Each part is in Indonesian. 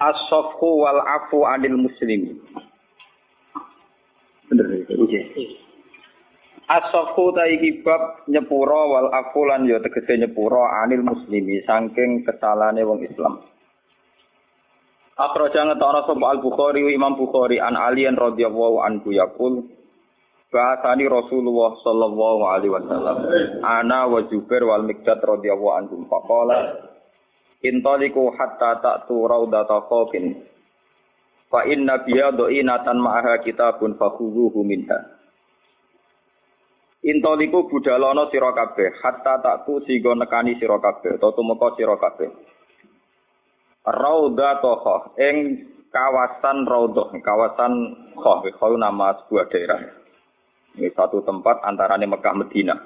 As-safhu wal afu anil muslimi. Bener ya? As-safhu ta iki bab nyepura wal afu lan ya tegese nyepura anil muslimi saking kesalahane wong Islam. Akhraja ngetara sapa Al-Bukhari Imam Bukhari an Ali radhiyallahu anhu yaqul Bahasani Rasulullah sallallahu alaihi wasallam ana wa Jubair wal Miqdad radhiyallahu anhum faqala Intoliku hatta ta'tu raudata khawfin. Fa inna biya do'inatan ma'aha kitabun fakhuzuhu minha. Intoliku budalono sira kabeh hatta taktu sigo nekani sira kabeh utawa tumeka sira kabeh. Raudata ing kawasan raudhah, kawasan Khah, Khah nama sebuah daerah. Ini satu tempat antarane Mekah Medina.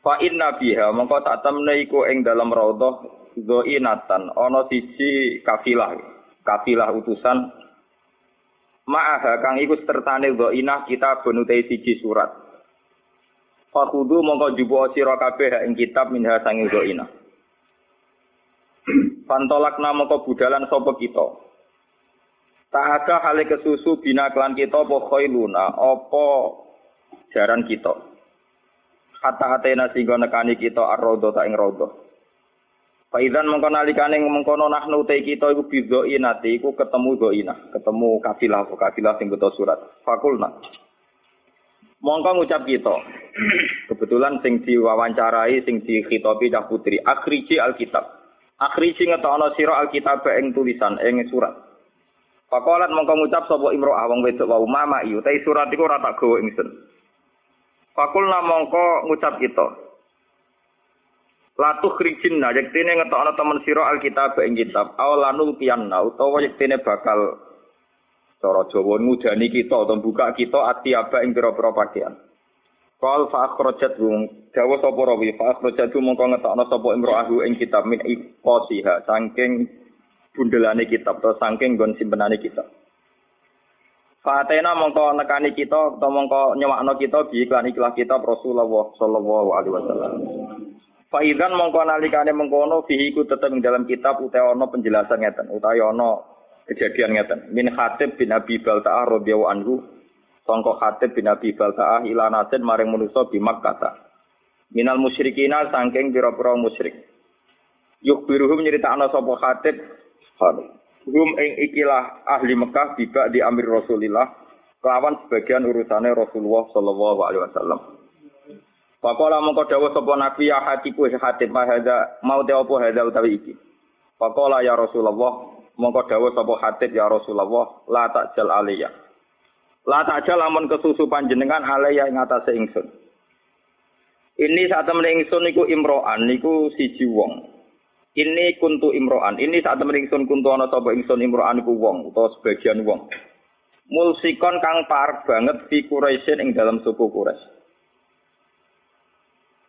Fa inna biha mongko tak temne iku ing dalam raudhah Zoinatan, ono siji kafilah, kafilah utusan Ma'aha kang iku sertane zoinah kita benutai siji surat. Fakudu mongko jubo sira kabeh ing kitab minha sanging zoinah. Pantolak nama budalan sapa kita. Tak hale kesusu bina klan kita apa khailuna, apa jaran kita. Hatta hatena singgo nekani kita ar-rodo ta ing rodo. Faizan mengko nalikane mengkono nahnu te kita iku bidho inati iku ketemu doina, ketemu kafilah kafilah sing beto surat. Fakulna. Mongko ngucap kita. Kebetulan sing diwawancarai sing dikhitobi dah putri akhriji alkitab. Akhriji ngetokno sira alkitab ing tulisan ing surat. Fakolat mongko ngucap sapa imro'ah wong wedok wau mama iyu te surat iku ora tak gawa ingsun. Fakulna mongko ngucap kita. Latuh krijinna yektine ngetokno temen sira alkitab ing kitab awalanul kiyanna utawa yektine bakal cara Jawa ngudani kita atau buka kita ati aba ing pira-pira pakaian. Qal fa akhrajat hum dawa sapa rawi fa akhrajat mongko ngetokno sapa imro'ahu ing kitab min iqasiha saking bundelane kitab atau saking nggon simpenane kitab. Fatena mongko nekani kita atau mongko nyewakno kita bi iklan ikhlas kitab Rasulullah sallallahu alaihi wasallam. Faizan mongko nalikane mengkono fihi ku tetep ing dalam kitab utawa ana penjelasan ngeten utawa ana kejadian ngeten. Min Khatib bin Abi Balta'ah radhiyallahu anhu sangka Khatib bin Abi Balta'ah ila nasin maring manusa di Makkah. Minal musyrikina saking pira-pira musyrik. Yuk biruhum nyeritakno sapa Khatib hum ing ikilah ahli Mekah tiba di Amir Rasulillah kelawan sebagian urusane Rasulullah sallallahu alaihi wasallam Pakola mongko dawuh sapa nabi ya hatiku hatib hadza mau te apa hadza utawi iki. Pakola ya Rasulullah mongko dawuh sapa hatib ya Rasulullah la takjal aliyah. La takjal amun kesusu panjenengan aliyah ing atase ingsun. Ini saat temen ingsun niku imro'an niku siji wong. Ini kuntu imro'an. Ini saat temen ingsun kuntu ana sapa ingsun imro'an niku wong utawa sebagian wong. Mulsikon kang parek banget fi Quraisyin ing dalam suku Quraisy.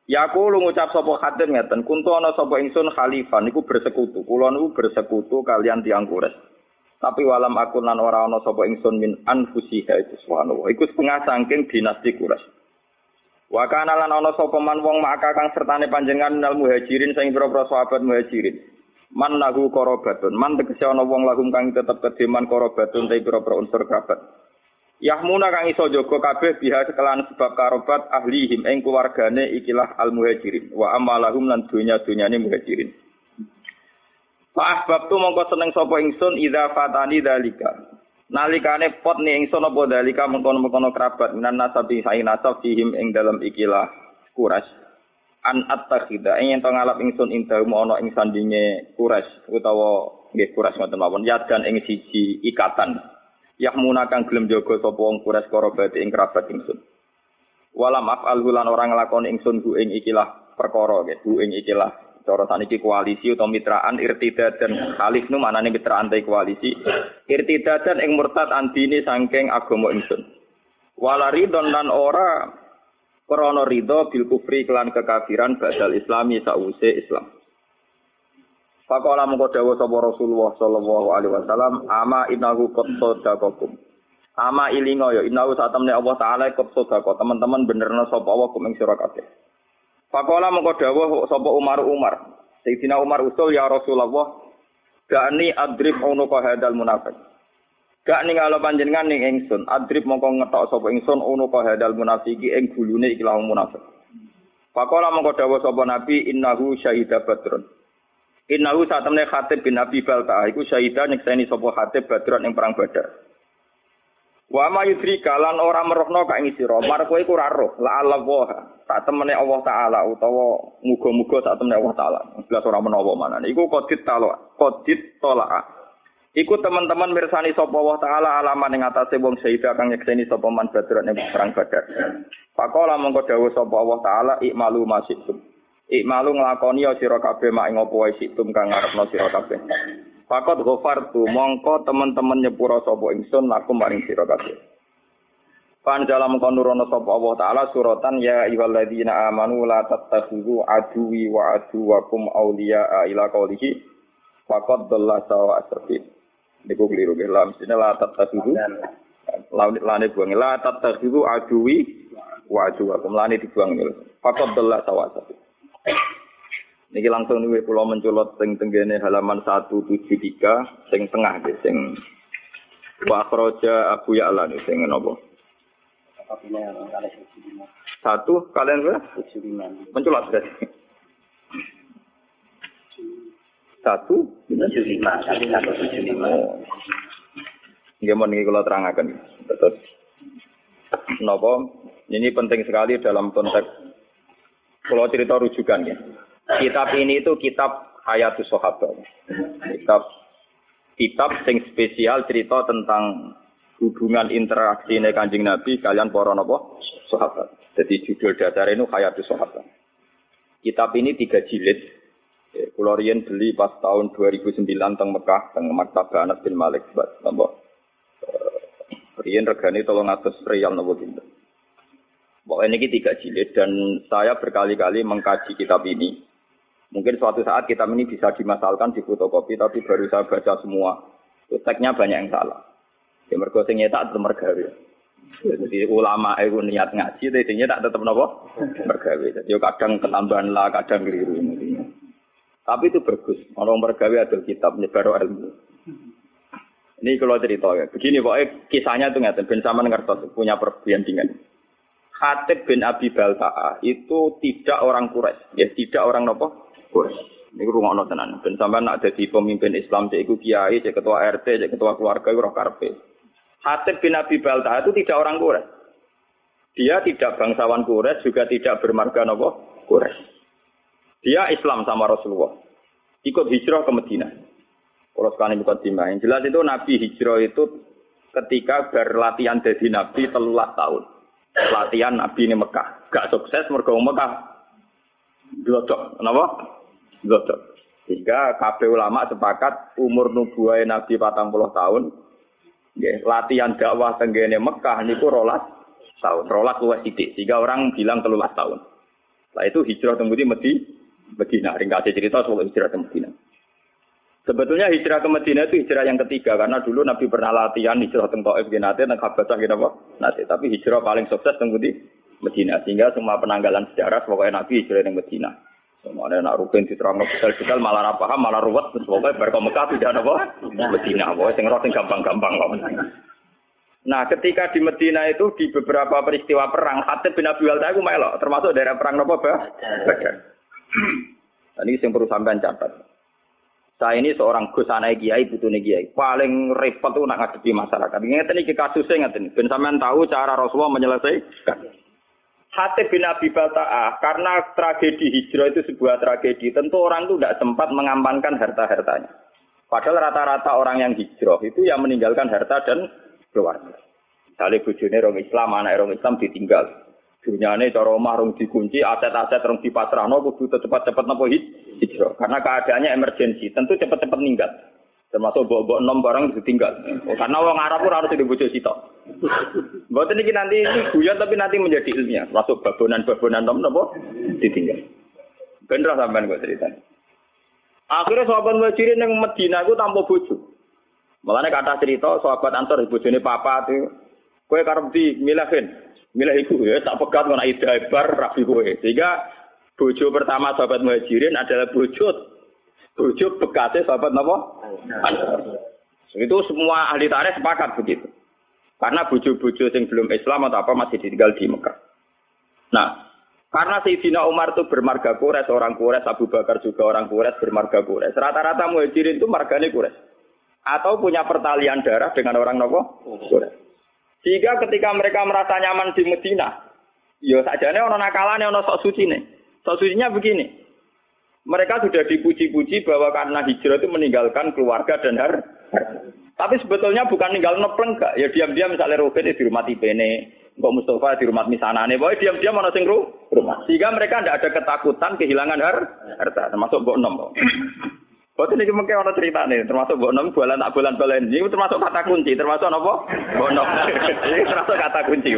Ya aku lu ngucap sapa khadir ngeten, kuntu ana sapa ingsun khalifah niku bersekutu. Kula niku bersekutu kalian tiang kures. Tapi walam aku lan ora ana sapa ingsun min anfusiha itu subhanallah. Iku setengah saking dinasti kures. Wa kana lan ana sapa man wong maka kang sertane panjenengan nal muhajirin sing pira-pira sahabat muhajirin. Man lahu korobatun. Man tegese ana wong lahum kang tetep kedeman korobatun te pira-pira unsur kerabat. Yahmuna kang iso jaga kabeh biha sekelan sebab karobat ahlihim ing keluargane ikilah al muhajirin wa amalahum lan dunya-dunyane muhajirin. Fa ahbabtu mongko seneng sapa ingsun idza fatani dalika. Nalikane pot ni ingsun apa dalika mengkono-mengkono kerabat. Minan nasabi saing nasab fihim ing dalam ikilah kuras. An attakhida ing ento ngalap ingsun ing dalem ana ing sandinge kuras utawa nggih kuras ngoten mawon. Yadan ing siji ikatan. yahmuna kang gelem jaga sapa wong kures korobati ing kerabat ingsun. Walam af'al lan ora nglakoni ingsun ku ing ikilah perkara nggih ku ing ikilah Cara saniki koalisi atau mitraan irtidad dan khalif nu manane mitraan ta koalisi. Irtidadan ing murtad andini saking agama ingsun. Walaridon lan ora krana ridho bil kufri kelan kekafiran badal islami sause Islam. Pakola mengko dawuh sapa Rasulullah sallallahu alaihi wasallam, ama innahu qad. Ama ilingo ya innahu satamne Allah taala qad. Teman-teman benerna sapa Allah kum ing sira. Pakola mengko dawuh sapa Umar Umar. Sayyidina Umar usul ya Rasulullah, gani adrib unuka hadal munafik. Gak ningalo panjenengan ning ingsun, adrib mongko ngetok sapa ingsun unuka hadal munafiki ing gulune iki lahung munafik. Pakola mengko dawuh sapa Nabi innahu syahida badrun. Innahu saat temne Khatib bin Abi Balta iku syahida nyekseni sapa Khatib badrun ing perang Badar. Wa ma yudrika lan ora merohno ka ing sira, mar kowe iku ora roh, la Allah tak temene Allah taala utawa muga-muga tak temene Allah taala. Jelas ora menawa manane. Iku kodit talo, kodit tolaa. Iku teman-teman mirsani sapa Allah taala alaman ing atase wong syahida kang nyekseni sapa man badran ing perang Badar. Pakola mongko dawuh sapa Allah taala ikmalu masikum. Ikmalu nglakoni ya sira kabeh mak ing apa wae situm kang ngarepno sira kabeh. Fakot ghafartu mongko teman-teman nyepura sapa ingsun lakum maring sira kabeh. Pan dalam konurono sapa Allah taala suratan ya ayyuhalladzina amanu la tattakhidhu aduwi wa aduwakum awliya ila qaulihi faqad dhalla sawa asrafi. Niku keliru nggih la mestine la tattakhidhu lane buang la tattakhidhu aduwi wa aduwakum lane dibuang. Faqad dhalla sawa asrafi. Niki langsung niku kula menculot sing tenggene halaman 173 sing tengah nggih sing wa akhraja Abu Ya'la sing napa? Satu kalian berapa? Menculot berarti. Satu tujuh lima satu tujuh lima. Nggih mon niki kula terangaken. Terus napa ini penting sekali dalam konteks kalau cerita rujukan ya. Kitab ini itu kitab Hayatus Sahabat. Kitab kitab sing spesial cerita tentang hubungan interaksi kanjeng Nabi kalian para napa sahabat. Jadi judul dasar ini Hayatus Sahabat. Kitab ini tiga jilid. Ya, Kulo riyen beli pas tahun 2009 teng Mekah, teng Maktabah Anas bin Malik, Mbak. Napa? Eh, Riyen regane 300 riyal napa pinten. Pokoknya ini tiga jilid dan saya berkali-kali mengkaji kitab ini. Mungkin suatu saat kitab ini bisa dimasalkan di fotokopi, tapi baru saya baca semua. Teksnya banyak yang salah. Ya mergo sing nyetak tetep mergawe. Jadi ulama itu niat ngaji, tapi tak tetap nopo mergawe. Jadi kadang ketambahan lah, kadang keliru. Tapi itu bagus. Orang mergawe ada kitab nyebar ilmu. Ini kalau cerita ya. Begini pokoknya kisahnya itu ngerti. Ben sama ngertos punya perbandingan. Khatib bin Abi Balta'a itu tidak orang Quraisy, ya tidak orang nopo Quraisy. Ini rumah ono tenan. Ben sampean nak jadi pemimpin Islam, cek iku kiai, cek ketua RT, cek ketua keluarga, roh karpe. Hatib bin Abi Balta itu tidak orang Quraisy. Dia tidak bangsawan Quraisy, juga tidak bermarga nopo Quraisy. Dia Islam sama Rasulullah. Ikut hijrah ke Madinah. Kalau sekarang bukan timah. Yang jelas itu Nabi hijrah itu ketika berlatihan jadi Nabi telulah tahun. Latihan Nabi ini Mekah. Gak sukses mergo Mekah Glodok, kenapa? Glodok. Sehingga kabeh ulama sepakat umur nubuah Nabi patang puluh tahun. Nggih, latihan dakwah tenggene Mekah niku rolas tahun. Rolas luwes sithik. Sehingga orang bilang telulas tahun. Lah itu hijrah temudi Medi Medina. Ringkasnya cerita soal hijrah ke Medina. Sebetulnya hijrah ke Medina itu hijrah yang ketiga karena dulu Nabi pernah latihan hijrah ke Taif nate dan Habasah? Nate, tapi hijrah paling sukses temudi Medina sehingga semua penanggalan sejarah pokoknya Nabi hijrah yang Medina. Semuanya nak rukun diterang detail-detail malah apa paham malah ruwet terus pokoknya berkah Mekah tidak apa Medina pokoknya sing gampang-gampang kok. Nah, ketika di Medina itu di beberapa peristiwa perang, Hatib bin Abi Walta itu melok, termasuk daerah perang nopo bah? Dan ini yang perlu sampean catat. Saya ini seorang gus kiai, butuh kiai. Paling repot tuh nak ngadepi masyarakat. Ingat ini kasusnya ingat ini. Ben sampean tahu cara Rasulullah menyelesaikan. Hatib bin Abi Balta'ah, karena tragedi hijrah itu sebuah tragedi, tentu orang itu tidak sempat mengamankan harta-hartanya. Padahal rata-rata orang yang hijrah itu yang meninggalkan harta dan keluarga. Misalnya bujune orang Islam, anak orang Islam ditinggal. Dunyane cara omah rung dikunci, aset-aset rung dipasrahno kudu cepet-cepet napa hijrah. Karena keadaannya emergensi, tentu cepet-cepet ninggal. Termasuk bawa-bawa enam barang ditinggal. Oh, karena orang Arab pun harus di bojo sitok. Buat ini nanti ini guyon tapi nanti menjadi ilmiah. Masuk babonan-babonan nom nopo ditinggal. Bener sampean gue cerita. Akhirnya sahabat muhajirin yang Medina itu tanpa bojo. Makanya kata cerita sahabat Ansor bojone papa itu, kue karep di milahin, Milah iku ya tak pegat ida bar rabi kowe. Sehingga bojo pertama sahabat Muhajirin adalah bojo bojo bekasnya sahabat napa? Itu semua ahli tarikh sepakat begitu. Karena bojo-bojo yang belum Islam atau apa masih ditinggal di Mekah. Nah, karena Sayyidina Umar itu bermarga Quraisy, orang Quraisy, Abu Bakar juga orang Quraisy, bermarga Quraisy. Rata-rata muhajirin itu marganya Quraisy. Atau punya pertalian darah dengan orang Nopo Quraisy. Sehingga ketika mereka merasa nyaman di Medina, ya sajane orang nakalane orang sok suci nih. Sok sucinya begini. Mereka sudah dipuji-puji bahwa karena hijrah itu meninggalkan keluarga dan har. Tapi sebetulnya bukan ninggal nepleng gak. Ya diam-diam misalnya Robin di rumah Tibene, Mbak Mustafa di rumah Misanane, pokoknya diam-diam mana sing rumah. Sehingga mereka tidak ada ketakutan kehilangan har harta, termasuk Mbok Nom. Boten ini mungkin orang cerita nih, termasuk Mbok Nom bulan tak bulan ini termasuk kata kunci, termasuk apa? Mbok Nom. Ini termasuk kata kunci.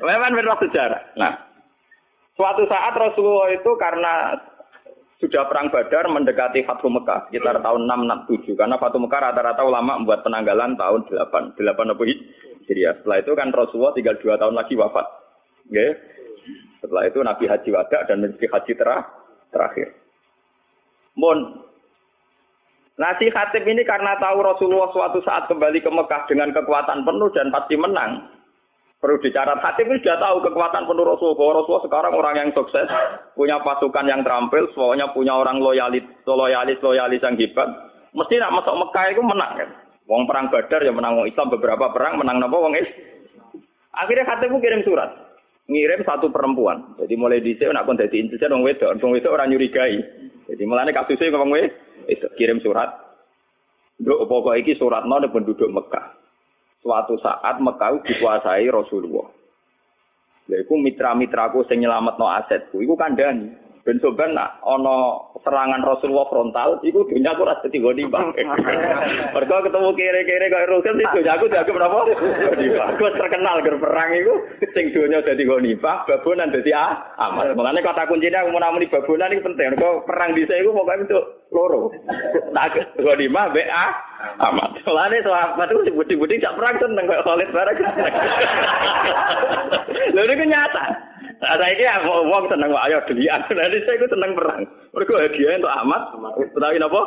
Memang benar sejarah. Nah, suatu saat Rasulullah itu karena sudah perang Badar mendekati Fathu Mekah sekitar tahun 667 karena Fathu Mekah rata-rata ulama membuat penanggalan tahun 8 8 apa ya setelah itu kan Rasulullah tinggal dua tahun lagi wafat okay. setelah itu Nabi Haji Wada dan Nabi Haji terakhir Mon Nasi Khatib ini karena tahu Rasulullah suatu saat kembali ke Mekah dengan kekuatan penuh dan pasti menang. Perlu dicatat Khatib ini sudah tahu kekuatan penuh Rasulullah. Rasulullah sekarang orang yang sukses, punya pasukan yang terampil, semuanya punya orang loyalis, loyalis, loyalis yang hebat. Mesti nak masuk Mekah itu menang kan. Wong perang Badar ya menang wong Islam beberapa perang menang napa wong Islam. Akhirnya Khatib kirim surat. Ngirim satu perempuan. Jadi mulai dhisik nak kon dadi intisar wong wedok, wong wedok ora nyurigai. Jadi mulane kasusnya ngomong wedok itu kirim surat. Duk pokok iki surat nol penduduk Mekah. Suatu saat Mekah dikuasai Rasulullah. Lha iku mitra-mitraku sing nyelametno asetku iku kandhani. Ben soban nak ana serangan Rasulullah frontal, iku dunya aku rasa dadi goni bang. Mergo ketemu kere-kere kaya Rasul itu dunya aku dianggap napa? Goni. Aku terkenal ger perang iku sing dunya dadi goni bang, babonan dadi ah, amal. Makane kata kuncinya aku mau namuni babonan iki penting. Mergo perang dhisik iku pokoke untuk loro. Tak goni bang ah, amat. Soalnya sahabat itu budi-budi gak perang seneng kaya Khalid bareng. Lha ini nyata. Nah, saya ini wong seneng wae ayo delian. Nanti saya itu seneng perang. Mergo hadiah untuk amat. Utawi napa?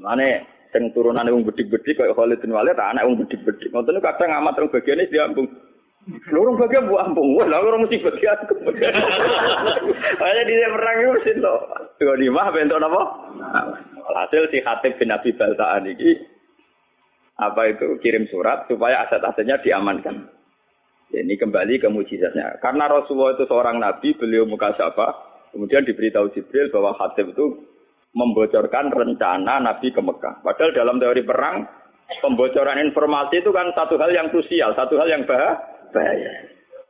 Mane sing turunane wong bedik-bedik kaya Khalid bin Walid anak wong bedik-bedik. Ngoten kadang amat wong bagiane diambung. Lurung bagian bu ampung, wah lah orang mesti bagian. Makanya di perang itu mesti to. Dua lima bentuk apa? Hasil si Hatib bin Abi Baltaan ini apa itu kirim surat supaya aset-asetnya diamankan. Ini kembali ke mujizatnya. Karena Rasulullah itu seorang nabi, beliau muka siapa? Kemudian diberitahu Jibril bahwa Hatib itu membocorkan rencana Nabi ke Mekah. Padahal dalam teori perang, pembocoran informasi itu kan satu hal yang krusial, satu hal yang bahaya.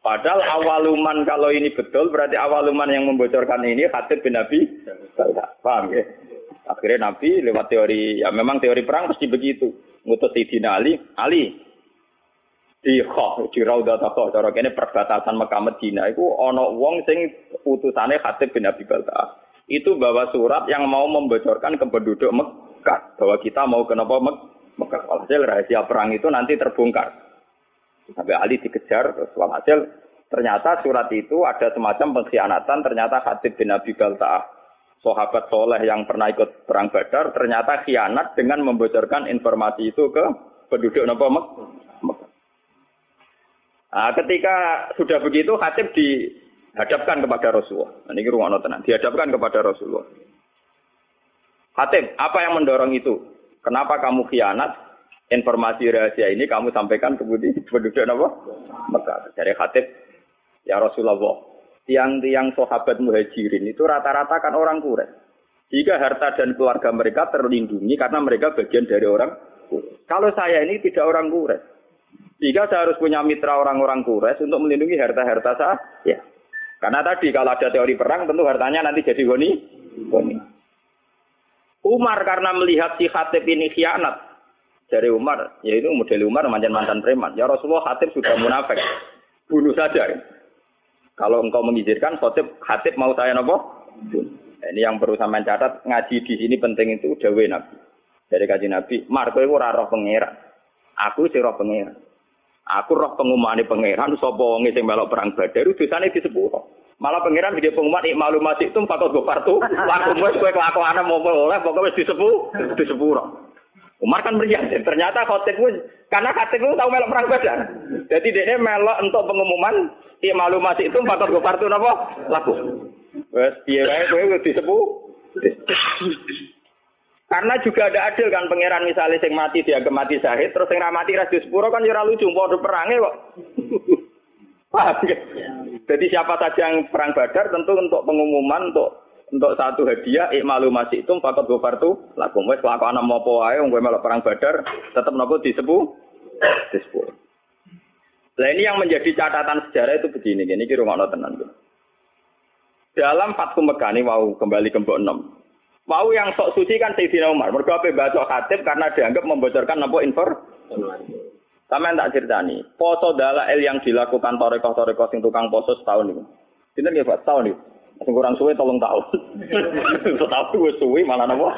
Padahal awaluman kalau ini betul, berarti awaluman yang membocorkan ini Hatib bin Nabi. Paham ya? Akhirnya Nabi lewat teori, ya memang teori perang pasti begitu. Ngutus Sidina Ali, Ali, di kho di Raudhat Kho cara kene perbatasan Mekah Medina iku ana wong sing utusane Khatib bin Abi Balta. Itu bawa surat yang mau membocorkan ke penduduk Mekah bahwa kita mau kenapa Mek Mekah. Walhasil rahasia perang itu nanti terbongkar. Sampai Ali dikejar terus walhasil ternyata surat itu ada semacam pengkhianatan ternyata Khatib bin Abi Balta sahabat soleh yang pernah ikut perang Badar ternyata khianat dengan membocorkan informasi itu ke penduduk Napa Mekah. Nah, ketika sudah begitu Hatib dihadapkan kepada Rasulullah. Nah, ini rumah tenang. Dihadapkan kepada Rasulullah. Hatib, apa yang mendorong itu? Kenapa kamu khianat? Informasi rahasia ini kamu sampaikan ke penduduk apa? Mekah. Dari Hatib, ya Rasulullah, tiang-tiang sahabat muhajirin itu rata-rata kan orang Quraisy. Jika harta dan keluarga mereka terlindungi karena mereka bagian dari orang Quraisy. Kalau saya ini tidak orang Quraisy. Sehingga saya harus punya mitra orang-orang Quraisy untuk melindungi harta-harta saya. Ya. Karena tadi kalau ada teori perang tentu hartanya nanti jadi goni. Umar karena melihat si Khatib ini khianat dari Umar, yaitu model Umar mantan mantan preman. Ya Rasulullah Khatib sudah munafik, bunuh saja. Kalau engkau mengizinkan, Khatib, Khatib mau saya nopo? Ini yang perlu sampean catat ngaji di sini penting itu dawe Nabi. Dari kaji Nabi, Marco itu roh pangeran. Aku sih roh pangeran. Aku roh pengumuman pangeran sapa wong sing melok perang Badar dosane disepuro. Malah pangeran video pengumuman ikmalu masih itu fakot go partu. Laku wis kowe kelakuane mau oleh pokoke wis disepu, disepuro. Umar kan meriah, ternyata khotib karena khotib itu tahu melok perang Badar. Jadi dia melok untuk pengumuman ikmalu masih itu fakot go partu napa? Laku. Wes piye wae kowe disepu. Karena juga ada adil kan pangeran misalnya sing mati dia mati syahid terus sing mati ras sepuro kan ora lucu padha perange kok. Paham ya? Jadi siapa saja yang perang Badar tentu untuk pengumuman untuk untuk satu hadiah ikmalu masih itu fakot gofar tuh lakum wes kelakuan mau apa wae wong melok perang Badar tetap nopo disepu disepu. Nah ini yang menjadi catatan sejarah itu begini, gini kira nggak tenan. Dalam Fathu Mekah ini mau kembali ke 6. Mau yang sok suci kan Sayyidina Umar. Mergo ape baca khatib karena dianggap membocorkan apa infor. Sama yang tak ceritani. Poso dalail yang dilakukan toreko-toreko sing tukang poso setahun itu. Ini nggih Pak, setahun itu. Sing kurang suwe tolong tahun. Setahun gue suwe malah napa?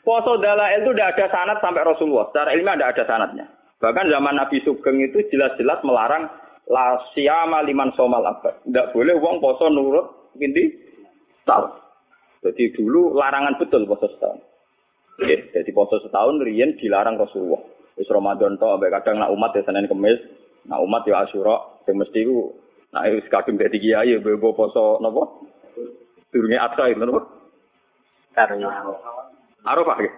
Poso dalail itu udah ada sanat sampai Rasulullah. Secara ilmiah ada ada sanatnya. Bahkan zaman Nabi Sugeng itu jelas-jelas melarang la siyama liman somal abad. Tidak boleh wong poso nurut inti tahun. Jadi dulu larangan betul poso setahun. Oke, jadi poso setahun riyen dilarang Rasulullah. Wis Ramadan to ambek kadang nak umat ya Senin Kamis, nak umat ya Asyura, sing mesti ku nak wis kadung dadi kiai ya bebo poso napa? Durunge Adha itu napa? Karena Arafah nggih.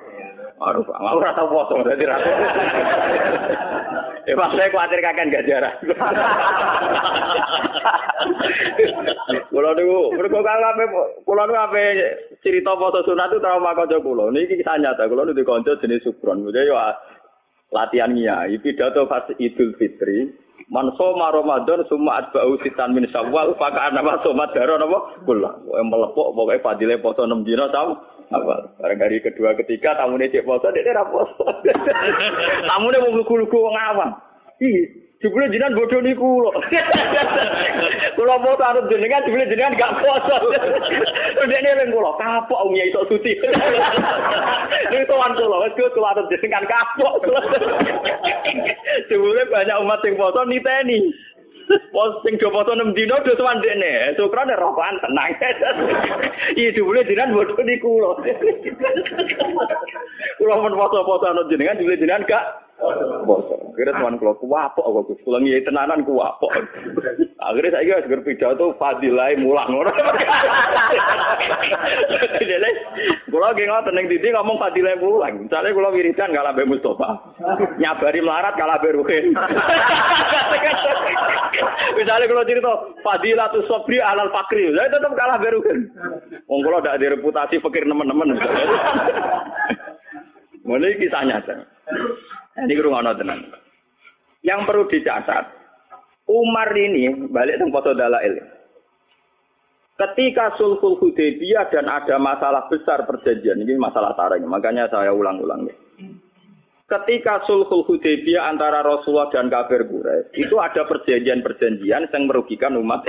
Arafah. Ora tau poso dadi ra. Eh pas saya khawatir kakek gak jarang. Kulo niku mergo ape kulo niku ape cerita foto sunat itu trauma kanca kulo. Niki kisah nyata kulo niku kanca jenis Sukron. Jadi yo latihan nyai pidato pas Idul Fitri. Man soma Ramadan summa atba'u sitan min Syawal maka ana somat daro napa kula. Pokoke melepok pokoke fadile poso 6 dina tau. Apa? Barang hari kedua ketiga tamune cek poso dia ora poso. tamune mau lugu-lugu wong awam. Ih, Jebule jenengan bodoh niku lho. Kula mau arep jenengan jebule jenengan gak poso. Dene leng kula kapok wong iso suci. Niku tuan kula wis kula arep jenengan kapok. Jebule banyak umat sing poso niteni. Pos sing do foto 6 dino do tuan dene. Sukran rokokan tenang. Iya jebule jenengan bodoh niku lho. Kula mun foto-foto jenengan jebule jenengan gak Boso. Akhirnya tuan kalau kuwapok aku Gus. Kulo ngiyi tenanan kuwapok. Akhirnya saya wis ger pidato fadilai mulang ngono. Jadi kulo ge ngoten ning dindi ngomong fadilai mulang. Misale kulo wiridan kalah be Mustofa. Nyabari melarat kalah be Ruhin. Misalnya kalau cerita fadilatu sobri alal fakri, saya tetap kalah be. Wong ndak ada reputasi fakir teman-teman. Mulai kisah nyata. Ini kurang tenang. Yang perlu dicatat, Umar ini balik ke foto dalail. Ketika sulhul Hudaybiyah dan ada masalah besar perjanjian, ini masalah taring, makanya saya ulang-ulang nih. Ketika sulhul Hudaybiyah antara Rasulullah dan kafir Quraisy, itu ada perjanjian-perjanjian yang merugikan umat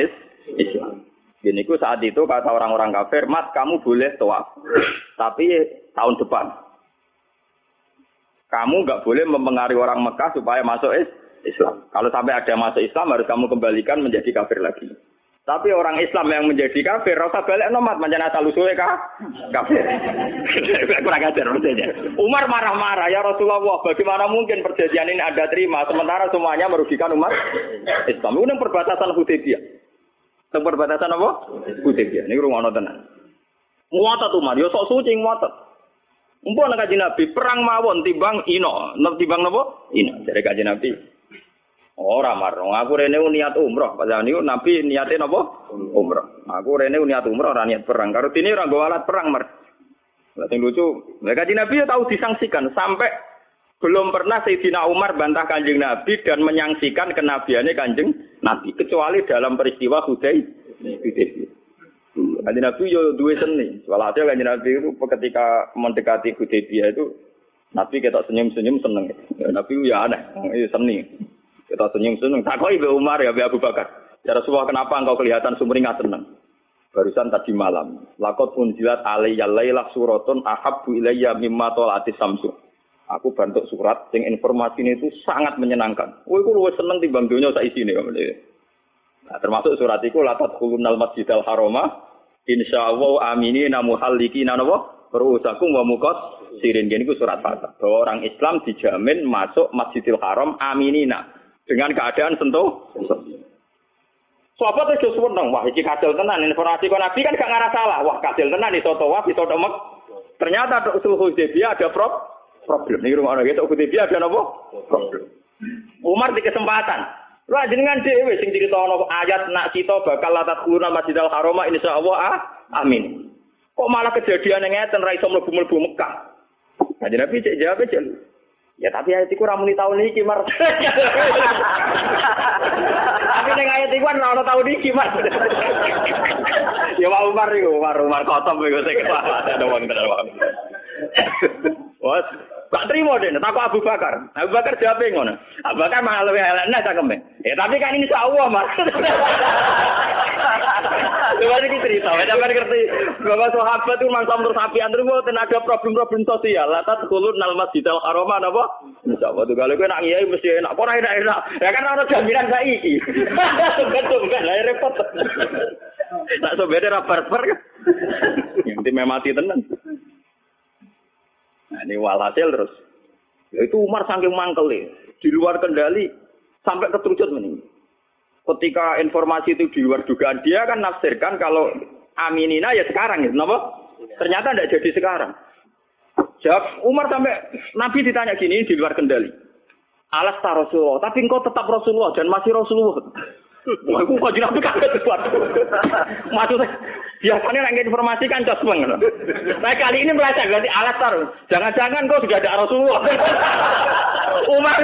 Islam. Ini saat itu kata orang-orang kafir, Mas kamu boleh tawaf, tapi tahun depan kamu nggak boleh mempengaruhi orang Mekah supaya masuk Islam. Kalau sampai ada masuk Islam harus kamu kembalikan menjadi kafir lagi. Tapi orang Islam yang menjadi kafir, rasa balik nomat, macam asal usulnya kah? Kafir. Kurang ajar maksudnya. Umar marah-marah, ya Rasulullah, bagaimana mungkin perjanjian ini ada terima, sementara semuanya merugikan umat Islam. Ini perbatasan Hudaybiyah. Yang perbatasan apa? Hudaybiyah. Ini rumah tenan. Muatat Umar, ya sok suci muatat. Mumpun nek kanjeng Nabi perang mawon timbang ino, nek timbang napa? Ino. Dari kanjeng Nabi. Ora marung, aku rene niat umroh. Padahal niku Nabi niate napa? Umroh. Aku rene niat umroh ora niat perang. Karo dene ora nggo alat perang, Mar. Lah lucu, nek kanjeng Nabi ya tahu disangsikan sampai Belum pernah Sayyidina Umar bantah kanjeng Nabi dan menyangsikan kenabiannya kanjeng Nabi. Kecuali dalam peristiwa Hudaybiyah. Kanjeng Nabi yo duwe seni. Walhasil kanjeng Nabi itu ketika mendekati Hudaybiyah itu Nabi kita senyum-senyum seneng. Ya, Nabi ya aneh, itu seni. Kita senyum-senyum. Tak kok Ibu Umar ya Abu Bakar. Ya Rasulullah kenapa engkau kelihatan sumringah seneng? Barusan tadi malam. Lakot unjilat alaiya lailah suratun ahabbu ilayya mimma tolati samsu. Aku bantu surat sing informasi ini itu sangat menyenangkan. Woi, aku luwes seneng timbang dunia sak isine. Nah, termasuk surat itu latat kulunal masjidal haroma. Insya Allah amini namu haliki nanawa berusakum wa mukot sirin gini ku surat fatah bahwa orang Islam dijamin masuk Masjidil Haram aminina dengan keadaan sentuh. Sahabat itu seneng, wah iki kasil tenan informasi kok Nabi kan gak ngarah salah. Wah kasil tenan iso tawaf iso mek. Ternyata usul Hudaybiyah ada prop problem. Nih rumah orang itu dia ada apa? Problem. Umar di kesempatan. Lu jenengan dhewe sing ono ayat nak kita bakal latat kuluna Masjidil Haram insyaallah ah, amin. Kok malah kejadian yang ngeten ra iso mlebu-mlebu Mekah. Nah, Nabi cek jawab cek. Ya tapi ayat iku ra muni taun iki, Mar. tapi ning ayat iku ora ono taun iki, Mar. ya Pak Umar iku, Umar Umar kotom iku sing ada wong tenan wae. Gak terima deh, takut Abu Bakar. Abu Bakar jawab ngono. Abu Bakar malah lebih elek cakeme. Ya tapi kan ini Allah, Mas. Coba iki cerita, sampeyan ngerti. Bapak sahabat itu mangsa terus api antri mboten ada problem-problem sosial. Lah tak kulun nal masjidil haram apa? Insyaallah tuh kalau kowe nak ngiyai mesti enak. Ora enak-enak. Ya kan ana jaminan saiki. Betul kan lah repot. Tak sobede ra barbar. Yang mati tenan. Ini walhasil terus. Ya itu Umar saking mangkel ya. Di luar kendali sampai keterucut meninggal. Ketika informasi itu di luar dugaan dia kan nafsirkan kalau aminina ya sekarang gitu, kenapa? Ternyata tidak jadi sekarang. Jawab Umar sampai Nabi ditanya gini di luar kendali. Alas Rasulullah, tapi engkau tetap Rasulullah dan masih Rasulullah. Wah, aku kok jinak kaget sesuatu. Maksudnya, biasanya nggak informasi kan jos banget. Nah kali ini merasa berarti alat taruh. Jangan-jangan kau sudah ada Rasulullah. Umar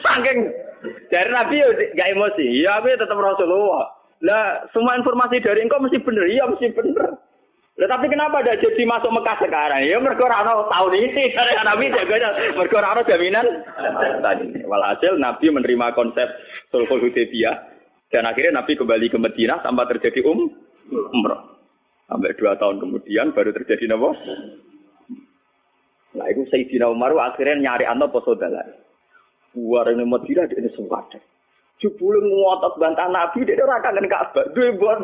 saking dari Nabi gak emosi. Ya, aku tetap Rasulullah. Lah, semua informasi dari engkau mesti benar. Iya, mesti benar. Lah tapi kenapa ada jadi masuk Mekah sekarang? Ya mergo ora tahun ini karena Nabi jaga mergo ora jaminan tadi. Walhasil Nabi menerima konsep Sulhul Hudaybiyah dan akhirnya Nabi kembali ke Madinah tanpa terjadi um, umroh. Sampai dua tahun kemudian baru terjadi nopo. Nah itu Sayyidina Umar akhirnya nyari anak poso dalan. Buar ini Madinah ini sempat. Jebule ngotot bantah Nabi dia ora kangen Ka'bah. Duwe kowe.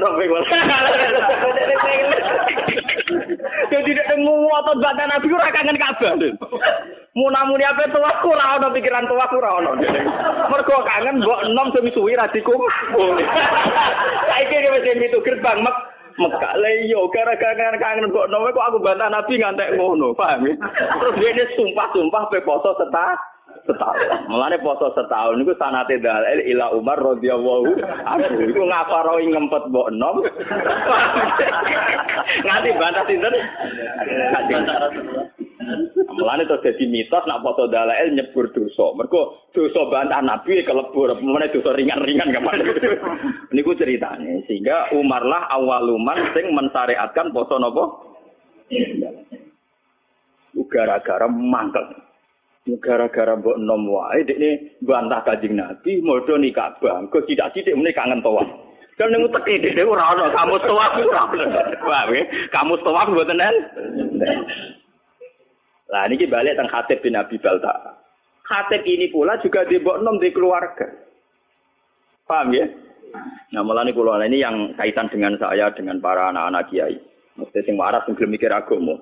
Jadi dia ngotot bantah Nabi ora kangen Ka'bah. Munamuni apa tua aku ora ono pikiran tua aku ono. Mergo kangen mbok enom sing suwi ra dikumpul. Saiki wis itu gerbang mek Mekah le yo gara-gara kangen mbok enom kok aku bantah Nabi ngantek ngono, paham ya? Terus dia sumpah-sumpah pe poso setah setahun. Mulane poso setahun niku sanate dalil ila Umar radhiyallahu anhu. Iku ngaparoi ngempet mbok enom. Nganti bantah sinten? Mulane to dadi mitos nak poso dalil nyebur dosa. Mergo dosa bantah Nabi kelebur, mulane dosa ringan-ringan gampang. Niku ceritane. Sehingga Umar lah awaluman sing mensyariatkan poso napa? Gara-gara mangkel. Gara-gara mbok nom wae dekne bantah kanjeng Nabi modho nikah bang kok tidak sithik meneh kangen toa kan ning teke dekne ora ono. Kamu toa ora ono. Kamu toa mboten en lah niki balik teng Khatib bin Abi Balta. Khatib ini pula juga di mbok nom di keluarga. Paham ya? Nah malah ini kula ini yang kaitan dengan saya dengan para anak-anak kiai. Mesti sing waras sing mikir agama.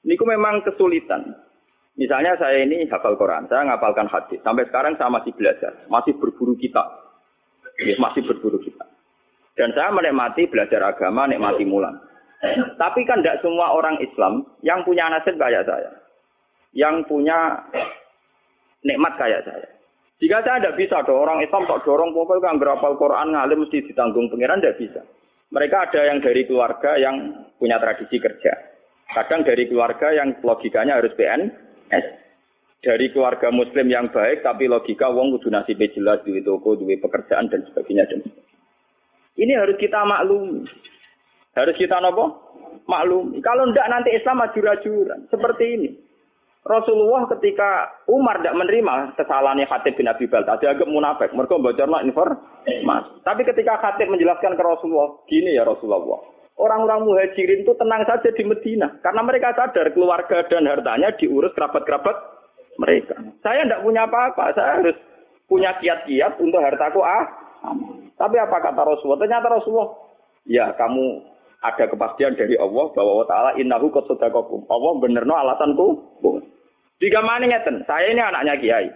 Niku memang kesulitan Misalnya saya ini hafal Quran, saya ngapalkan hadis. Sampai sekarang saya masih belajar, masih berburu kitab. Ya, masih berburu kitab. Dan saya menikmati belajar agama, nikmati mulan. Tapi kan tidak semua orang Islam yang punya nasib kayak saya. Yang punya nikmat kayak saya. Jika saya tidak bisa, ada orang Islam tak dorong pokoknya kan berapal Quran ngalim mesti ditanggung pengiran tidak bisa. Mereka ada yang dari keluarga yang punya tradisi kerja. Kadang dari keluarga yang logikanya harus PN, dari keluarga muslim yang baik tapi logika wong kudu nasibe jelas duwe toko, duwe pekerjaan dan sebagainya. Ini harus kita maklum. Harus kita nopo? Maklum. Kalau ndak nanti Islam ajur-ajuran seperti ini. Rasulullah ketika Umar tidak menerima kesalahannya Khatib bin Abi Balta, dia agak munafik. Mereka bocorlah mas. Tapi ketika Khatib menjelaskan ke Rasulullah, gini ya Rasulullah, orang-orang muhajirin itu tenang saja di Medina. Karena mereka sadar keluarga dan hartanya diurus kerabat-kerabat mereka. Saya tidak punya apa-apa, saya harus punya kiat-kiat untuk hartaku ah. Tapi apa kata Rasulullah? Ternyata Rasulullah, ya kamu ada kepastian dari Allah bahwa Allah Ta'ala innahu kosodakokum. Allah benerno alasanku. Jika mana ngeten, saya ini anaknya kiai.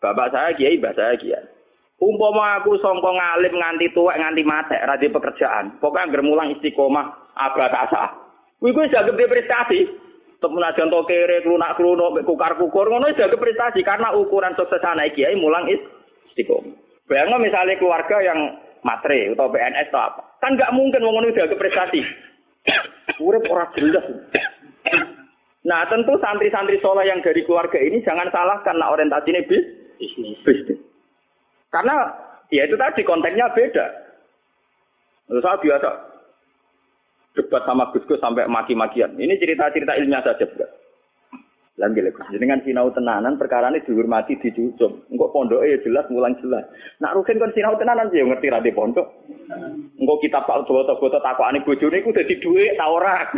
Bapak saya kiai, bapak saya kiai. Umpama aku songkong ngalim nganti tuwek nganti mate, radi pekerjaan. Pokoknya germulang istiqomah, abad asa. Kuwi kuwi jaga prestasi. Untuk menajan to kere, klunak kluno, kukar kukur, ngono jaga prestasi karena ukuran sukses anak kiai mulang istiqomah. Bayangno misalnya keluarga yang matre atau PNS atau apa. Kan nggak mungkin mau udah ke prestasi. Urip ora jelas. Nah, tentu santri-santri soleh yang dari keluarga ini jangan salah karena orientasinya bis, bisnis. Karena ya itu tadi konteksnya beda. Terus saya biasa debat sama Gus Gus sampai maki-makian. Ini cerita-cerita ilmiah saja, bukan? Lan gile jenengan sinau tenanan perkara ini dihormati dicucuk. Engko pondoke ya jelas mulang jelas. Nak rugen kon sinau tenanan ya ngerti ra di pondok. Engko kitab Pak foto-foto takokane bojone iku dadi dhuwit ta ora.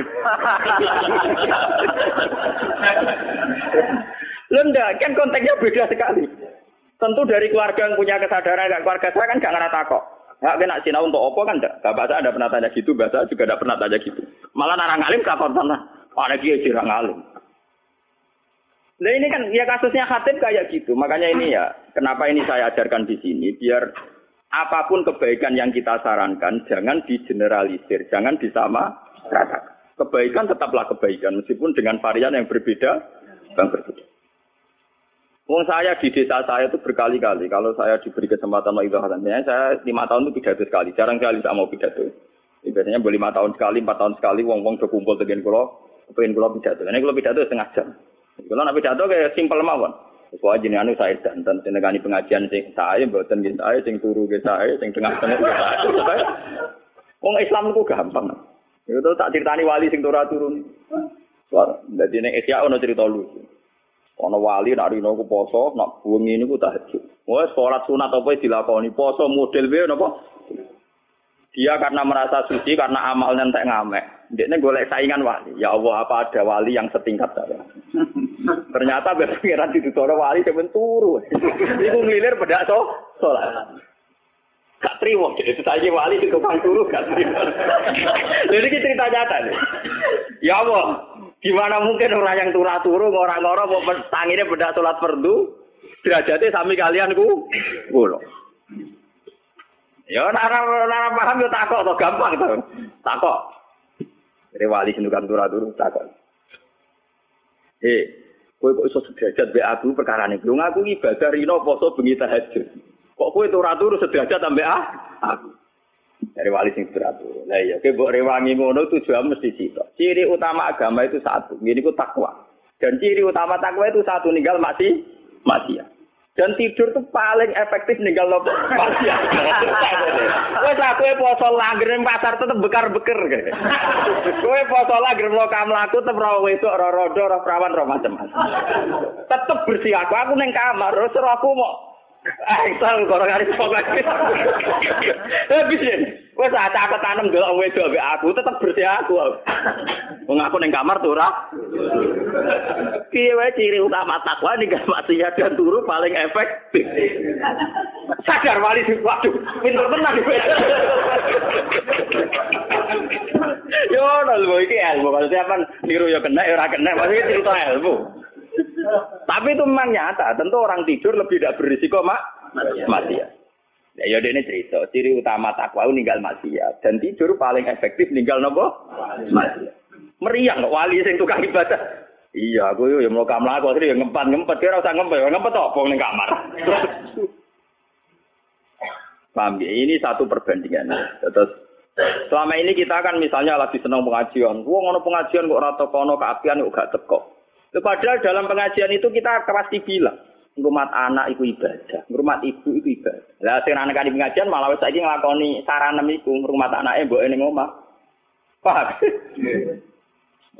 Lenda kan konteksnya beda sekali. Tentu dari keluarga yang punya kesadaran, gak keluarga saya kan gak ngerti takok. Gak kena sinau untuk opo kan enggak. Bapak saya ada pernah tanya gitu, bahasa juga ada pernah tanya gitu. Malah narang alim takon sana. Ada kiai jirang alim. Nah ini kan ya kasusnya Khatib kayak gitu. Makanya ini ya, kenapa ini saya ajarkan di sini biar apa pun kebaikan yang kita sarankan jangan digeneralisir, jangan disama ratakan. Kebaikan tetaplah kebaikan meskipun dengan varian yang berbeda, yang berbeda. Wong saya di desa saya itu berkali-kali kalau saya diberi kesempatan mau ibadah saya lima tahun itu pidato sekali, jarang sekali saya mau pidato. Biasanya boleh lima tahun sekali, empat tahun sekali, wong wong kumpul dengan kulo, pengen kulo pidato. Ini kulo pidato setengah jam. Kalau nabi pidato kayak simpel mawon. Sesuai jenis anu saya dan dan pengajian sing saya, buatan gitu saya, sing turu gitu saya, sing tengah-tengah gitu saya. Wong Islam itu gampang. Itu tak ceritani wali sing turun turun. Jadi neng Asia ono cerita lucu. Ono wali nak rino ku poso, nak bengi niku tahajud. Wah, sholat sunat apa dilakoni poso model wae napa? Dia karena merasa suci karena amalnya entek ngamek. Dia golek saingan wali. Ya Allah, apa ada wali yang setingkat saya? Ternyata berpikiran di tutoro wali cemen turu. Iku ngilir bedak so, sholat. Gak terima, jadi saya wali di tukang turu gak terima. Jadi ini cerita nyata nih. Ya Allah, gimana mungkin orang yang turah turu orang-orang mau tanginya bedak sholat perdu, derajatnya sami kalian ku, kulo. Ya nara nara paham yo takok to gampang to. Takok. Jadi wali sing tukang turah turu takok. Eh, kowe kok iso sederajat be aku perkara niku. Ngaku ibadah rino poso bengi tahajud. Kok kowe turah turu sederajat ambek ah? Aku. Dari wali sing turu. Lah iya, kowe mbok rewangi ngono tujuan mesti sitok. Ciri utama agama itu satu. Ini ku takwa. Dan ciri utama takwa itu satu ninggal masih masih ya. Dan tidur tuh paling efektif ninggal nopo maksiat. Wes aku poso langgar ning pasar tetep bekar-beker kae. Kowe poso langgar mlaku mlaku tetep ora wedok ora rodo ora prawan ora macam-macam. Tetep bersih aku aku ning kamar terus aku mau Angsal karo kari pokoke. Eh bisa. Wes aku tanam delok wedok mbek aku tetep bersih aku. Wong aku ning kamar tuh ora. Piye wae ciri utama takwa ning maksiat dan turu paling efektif. Sadar wali sing waduh, pinter tenan iki. Yo, lho iki ilmu. Kalau siapa niru ya kena, ya ora kena. Maksudnya cerita ilmu. Tapi itu memang nyata. Tentu orang tidur lebih tidak berisiko mak maksiat. Ya ya ini cerita. Ciri utama takwa ninggal maksiat dan tidur paling efektif ninggal nopo maksiat. Meriang wali sing tukang ibadah. Iya, aku yo mau kamar aku asli ngempat ngempat kira usah ngempet, ngempet apa ning kamar. Paham ya? Ini satu perbandingan. Terus selama ini kita kan misalnya lagi senang pengajian. Wong ngono pengajian kok rata kono keapian kok gak teko. Padahal dalam pengajian itu kita pasti bilang, ngrumat anak itu ibadah, ngrumat ibu itu ibadah. Lah sing anak di pengajian malah saiki nglakoni saranem iku ngrumat anake mbok ning omah. Paham?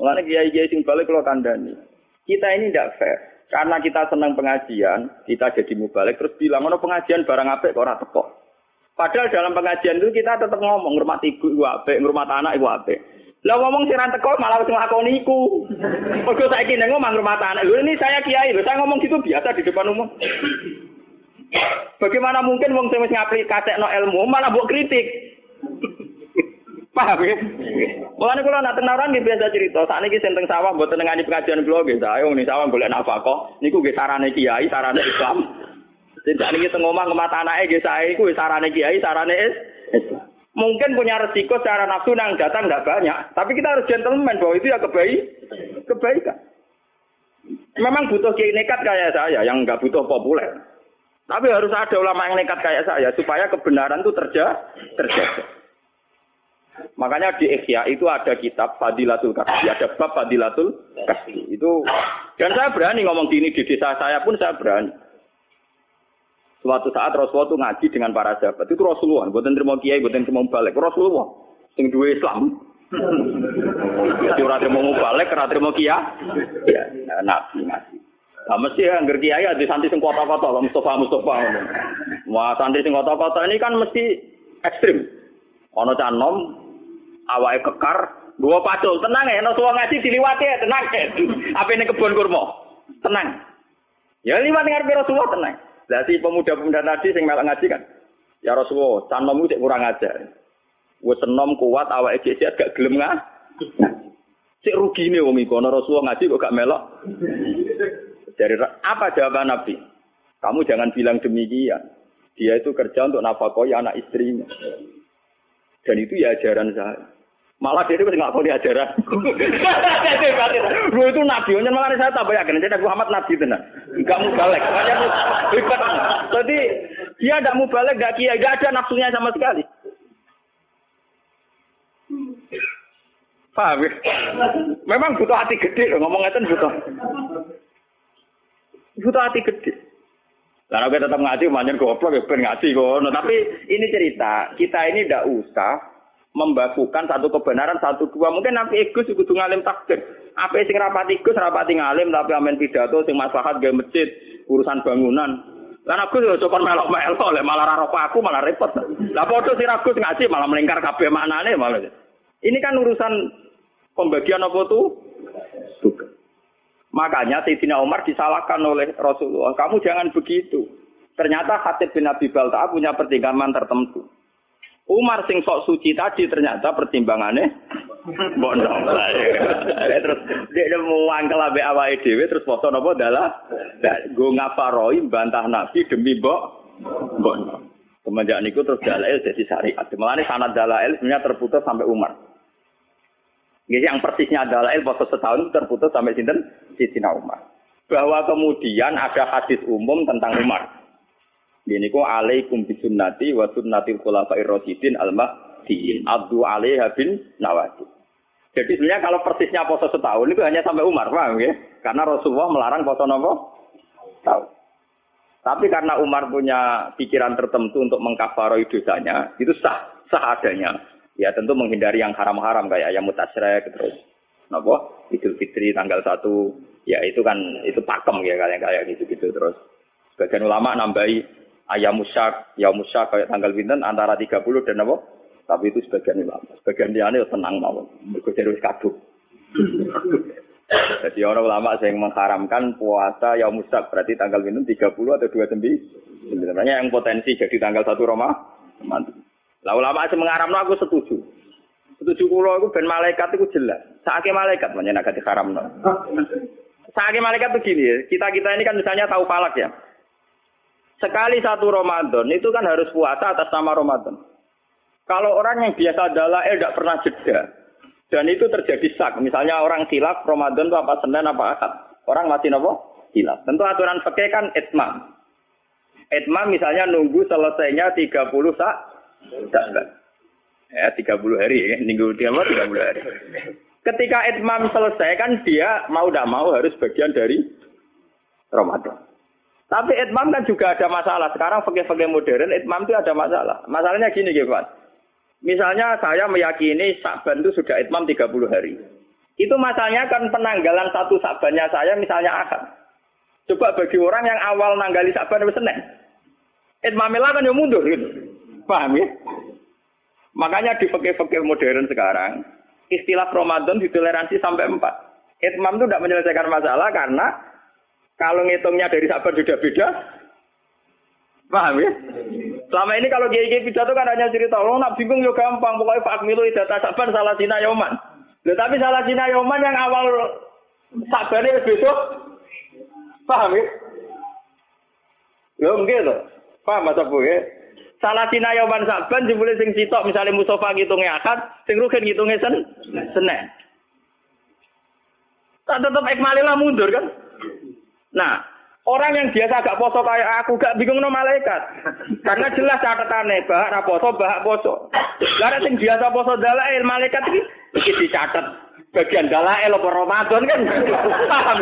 Mulane kiai-kiai sing balik kula kandhani. Kita ini tidak fair. Karena kita senang pengajian, kita jadi mubalik terus bilang ono pengajian barang apik kok ora teko. Padahal dalam pengajian itu kita tetap ngomong ngurmat ibu iku apik, ngurmat anak iku apik. Lah ngomong sing teko malah wis nglakoni iku. Mergo saiki ning omah ngurmat anak. Lho ini saya kiai, lho saya ngomong gitu biasa di depan umum. Bagaimana mungkin wong sing wis ngaplikasikan ilmu malah mbok kritik? Paham ya? Mulane kula nak tenaran nggih biasa cerita, sakniki senteng sawah mboten nengani pengajian kula nggih saya ning sawah golek nafkah. Niku nggih sarane kiai, sarane Islam. Tidak niki teng omah ngemat anake nggih saya iku sarane kiai, sarane Islam. Mungkin punya resiko secara nafsu yang datang tidak banyak, tapi kita harus gentleman bahwa itu ya kebaik, kebaikan. Memang butuh kiai nekat kayak saya yang nggak butuh populer. Tapi harus ada ulama yang nekat kayak saya supaya kebenaran itu terjaga. terjaga. Makanya di Ikhya itu ada kitab Fadilatul Kasbi, ada bab Fadilatul Kasbi. Itu dan saya berani ngomong gini di desa saya pun saya berani. Suatu saat Rasulullah itu ngaji dengan para sahabat. Itu Rasulullah, buatan terima kiai, buatan terima balik. Rasulullah, sing dua Islam. Jadi orang terima balik, orang terima kiai. Ya, nabi ngaji. Nah, mesti ya, ngerti kiai ada santri sing kota-kota, Mustafa Mustafa. Wah, santri sing kota-kota ini kan mesti ekstrim. Ono canom awake kekar, gua pacul, tenang ya, nek ngaji diliwati ya, tenang ya. Apa ini kebun kurma? Tenang. Ya liwat ngarep Rasulullah tenang. Lah si pemuda-pemuda tadi sing melok ngaji kan. Ya Rasulullah, canommu cek kurang ajar. Wes enom kuat awake cek gak gelem ngah. Cek rugi nih wong iku Rasulullah ngaji kok gak melok. Dari apa jawaban Nabi? Kamu jangan bilang demikian. Dia itu kerja untuk nafkahi anak istrinya. Dan itu ya ajaran saya. Malah dia itu nggak tahu ajaran. Lu itu nabi, hanya malah saya tambah yakin. Jadi Muhammad nabi tenar. Enggak mau balik. Jadi dia tidak mau balik, enggak kia, enggak ada nafsunya sama sekali. Paham ya? Memang butuh hati gede loh, ngomong itu butuh. Butuh hati gede. Karena kita tetap ngaji, manjan goblok ya ngaji kok. Tapi ini cerita, kita ini tidak usah membakukan satu kebenaran satu dua. Mungkin nanti ego sih kudu ngalim takdir. Apa sing rapati ego rapati ngalim tapi amen pidato sing maslahat gawe masjid urusan bangunan. Lan aku yo coba melok melok oleh malah raro aku malah repot. Lah padha sing aku ngaji malah melingkar kabeh maknane malah. Ini kan urusan pembagian apa tuh? Makanya Sayyidina Umar disalahkan oleh Rasulullah. Kamu jangan begitu. Ternyata Khatib bin Abi Balta punya pertimbangan tertentu. Umar sing sok suci tadi ternyata pertimbangannya bondo. terus dia mau angkel abe awal dhewe terus foto adalah gue ngaparoi bantah nabi demi mbok bondo. Semenjak niku terus dalail jadi syariat. Mulane sanad dalail sebenarnya terputus sampai Umar. Jadi yang persisnya dalail foto setahun terputus sampai sinten Sidina Umar. Bahwa kemudian ada hadis umum tentang Umar. Ini ku alaikum bisunnati wa sunnatil khulafair rasyidin al mahdiin. Abdu alaiha bin nawati. Jadi sebenarnya kalau persisnya poso setahun itu hanya sampai Umar, paham ya? Karena Rasulullah melarang poso nopo tahun. Tapi karena Umar punya pikiran tertentu untuk mengkafaroi dosanya, itu sah, sah adanya. Ya tentu menghindari yang haram-haram kayak ayam mutasrek terus nopo Idul Fitri tanggal satu ya itu kan itu pakem ya kayak kayak gitu-gitu terus sebagian ulama nambahi ayam musak, ya musak kayak tanggal pinten antara 30 dan apa? Tapi itu sebagian ulama. Sebagian dia ini tenang mau, mereka jadi kaduk. Jadi orang ulama yang mengharamkan puasa ya musak berarti tanggal pinten 30 atau 29. Sebenarnya yang potensi jadi tanggal 1 Roma. Lah ulama yang mengharamkan aku setuju. Setuju kulo aku ben malaikat itu jelas. Saatnya malaikat menyenangkan diharamno. Saatnya malaikat begini, kita-kita ini kan misalnya tahu palak ya. Sekali satu Ramadan itu kan harus puasa atas nama Ramadan. Kalau orang yang biasa adalah eh tidak pernah jeda dan itu terjadi sak, misalnya orang silap Ramadan itu apa Senin apa Ahad, orang masih nopo silap. Tentu aturan pakai kan etmam. Etmam misalnya nunggu selesainya 30 sak, ya 30 hari ya, minggu tiga 30 hari. Ketika itmam selesai kan dia mau tidak mau harus bagian dari Ramadan. Tapi itmam kan juga ada masalah. Sekarang fakir-fakir modern itmam itu ada masalah. Masalahnya gini, Pak. Misalnya saya meyakini Saban itu sudah itmam 30 hari. Itu masalahnya kan penanggalan satu Sabannya saya misalnya Ahad. Coba bagi orang yang awal nanggali Saban itu Senin. Itmamilah kan yang mundur gitu. Paham ya? Makanya di fakir-fakir modern sekarang, istilah Ramadan ditoleransi sampai empat. Itmam itu tidak menyelesaikan masalah karena kalau ngitungnya dari sabar sudah beda. Paham ya? Selama ini kalau kiai kiai pidato kan hanya cerita, lo nak bingung yo gampang, pokoknya Pak Milu data sabar salah Cina Yoman. Loh, tapi salah Cina Yoman yang awal sabarnya besok, paham ya? Yo enggak loh, paham masa bu ya? Salah Cina Yoman saban jebule sing sitok misalnya Mustafa ngitunge akad, sing rugen ngitunge sen Senin. Tak tetap ikmalilah mundur kan? Nah, orang yang biasa gak poso kayak aku gak bingung no malaikat. Karena jelas catatannya bahak ra poso, bahak poso. Karena sing biasa poso dalail malaikat iki iki dicatat bagian dalail apa Ramadan kan paham.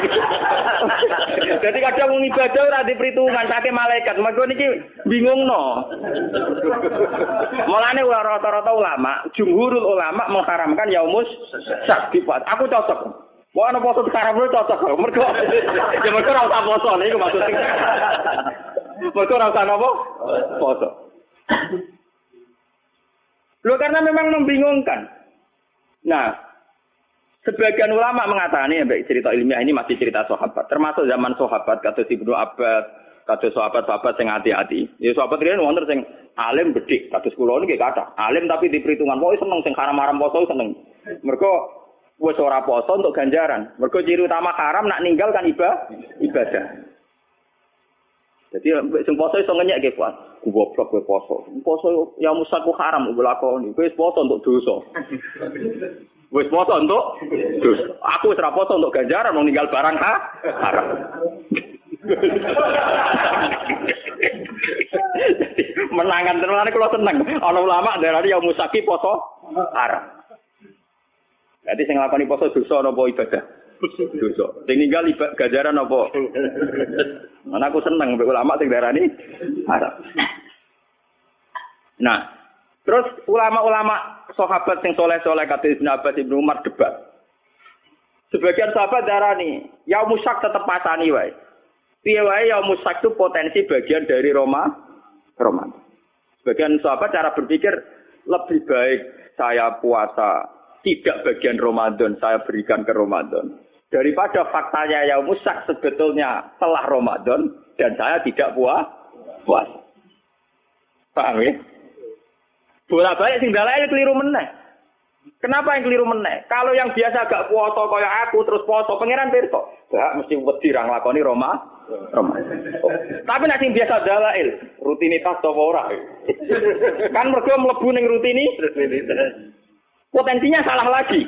Jadi kadang wong ibadah ora diperhitungan saking malaikat. Mergo niki bingung no. Mulane rata-rata ulama, jumhurul ulama mengharamkan yaumus sakifat. Aku cocok. Mau ana poso sekarang lu cocok. Mergo ya mergo ora usah poso niku maksudnya. Mergo ora usah napa? Poso. Loh karena memang membingungkan. Nah, sebagian ulama mengatakan ya baik cerita ilmiah ini masih cerita sahabat, termasuk zaman sahabat kata Ibnu Abbas, kata sahabat-sahabat sing hati-hati. Ya sahabat riyen wonten sing alim bedhik, kados kula niki kathah. Alim tapi di perhitungan, pokoke seneng sing haram-haram poso seneng. Mergo wis ora poso untuk ganjaran. Mergo ciri utama haram nak ninggal kan ibadah. Jadi sing poso iso ngenyek ge kuat. Goblok kowe poso. Poso ya musaku haram gue lakoni. Kowe poso untuk dosa. Wis poso untuk dosa. Aku wis ora poso untuk ganjaran mau ninggal barang ha? haram. menangan terus kalau seneng. Ana ulama darani ya musaki poso haram. Jadi sing nglakoni poso dosa napa ibadah? Dosa. Sing ninggal ibadah gajaran apa? Mana aku seneng mbek ulama sing darani haram. Nah, terus ulama-ulama sahabat sing soleh-soleh kata Ibnu Abbas Ibnu Umar debat. Sebagian sahabat darani, ya musak tetep pasani wae. Piye wae ya musak itu potensi bagian dari Roma Roma. Sebagian sahabat cara berpikir lebih baik saya puasa tidak bagian Ramadan saya berikan ke Ramadan. Daripada faktanya yang musak sebetulnya telah Ramadan dan saya tidak puas puas. Paham ya? Bola balik sing keliru meneh. Kenapa yang keliru meneh? Kalau yang biasa gak puasa kaya aku terus puasa pangeran pirsa. Gak mesti wedi ra nglakoni Roma. Roma. Oh. Tapi nek sing biasa dalail, rutinitas to ora? kan mergo mlebu ning rutini potensinya salah lagi.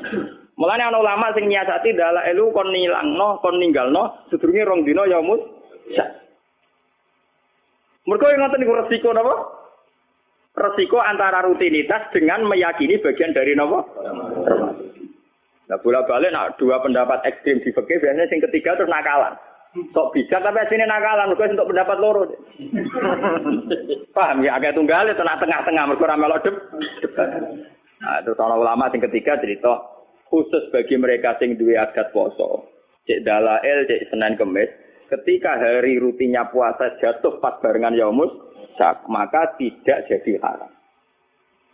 Mulane ana ulama sing nyiasati dalah elu kon nilangno, kon ninggalno sedurunge rong dina ya mus. Mergo yang ngoten niku resiko napa? Resiko antara rutinitas dengan meyakini bagian dari napa? Nah, bola balik nak dua pendapat ekstrim di fikih biasanya sing ketiga terus nakalan. Sok bijak tapi aslinya nakalan, mergo untuk pendapat loro. Paham ya, agak tunggal itu tengah-tengah mergo ora melok debat. Nah, terus ana ulama sing ketiga cerita khusus bagi mereka sing duwe adat poso. Cek dalail, cek Senin Kemis, ketika hari rutinnya puasa jatuh pas barengan Yaumus maka tidak jadi haram.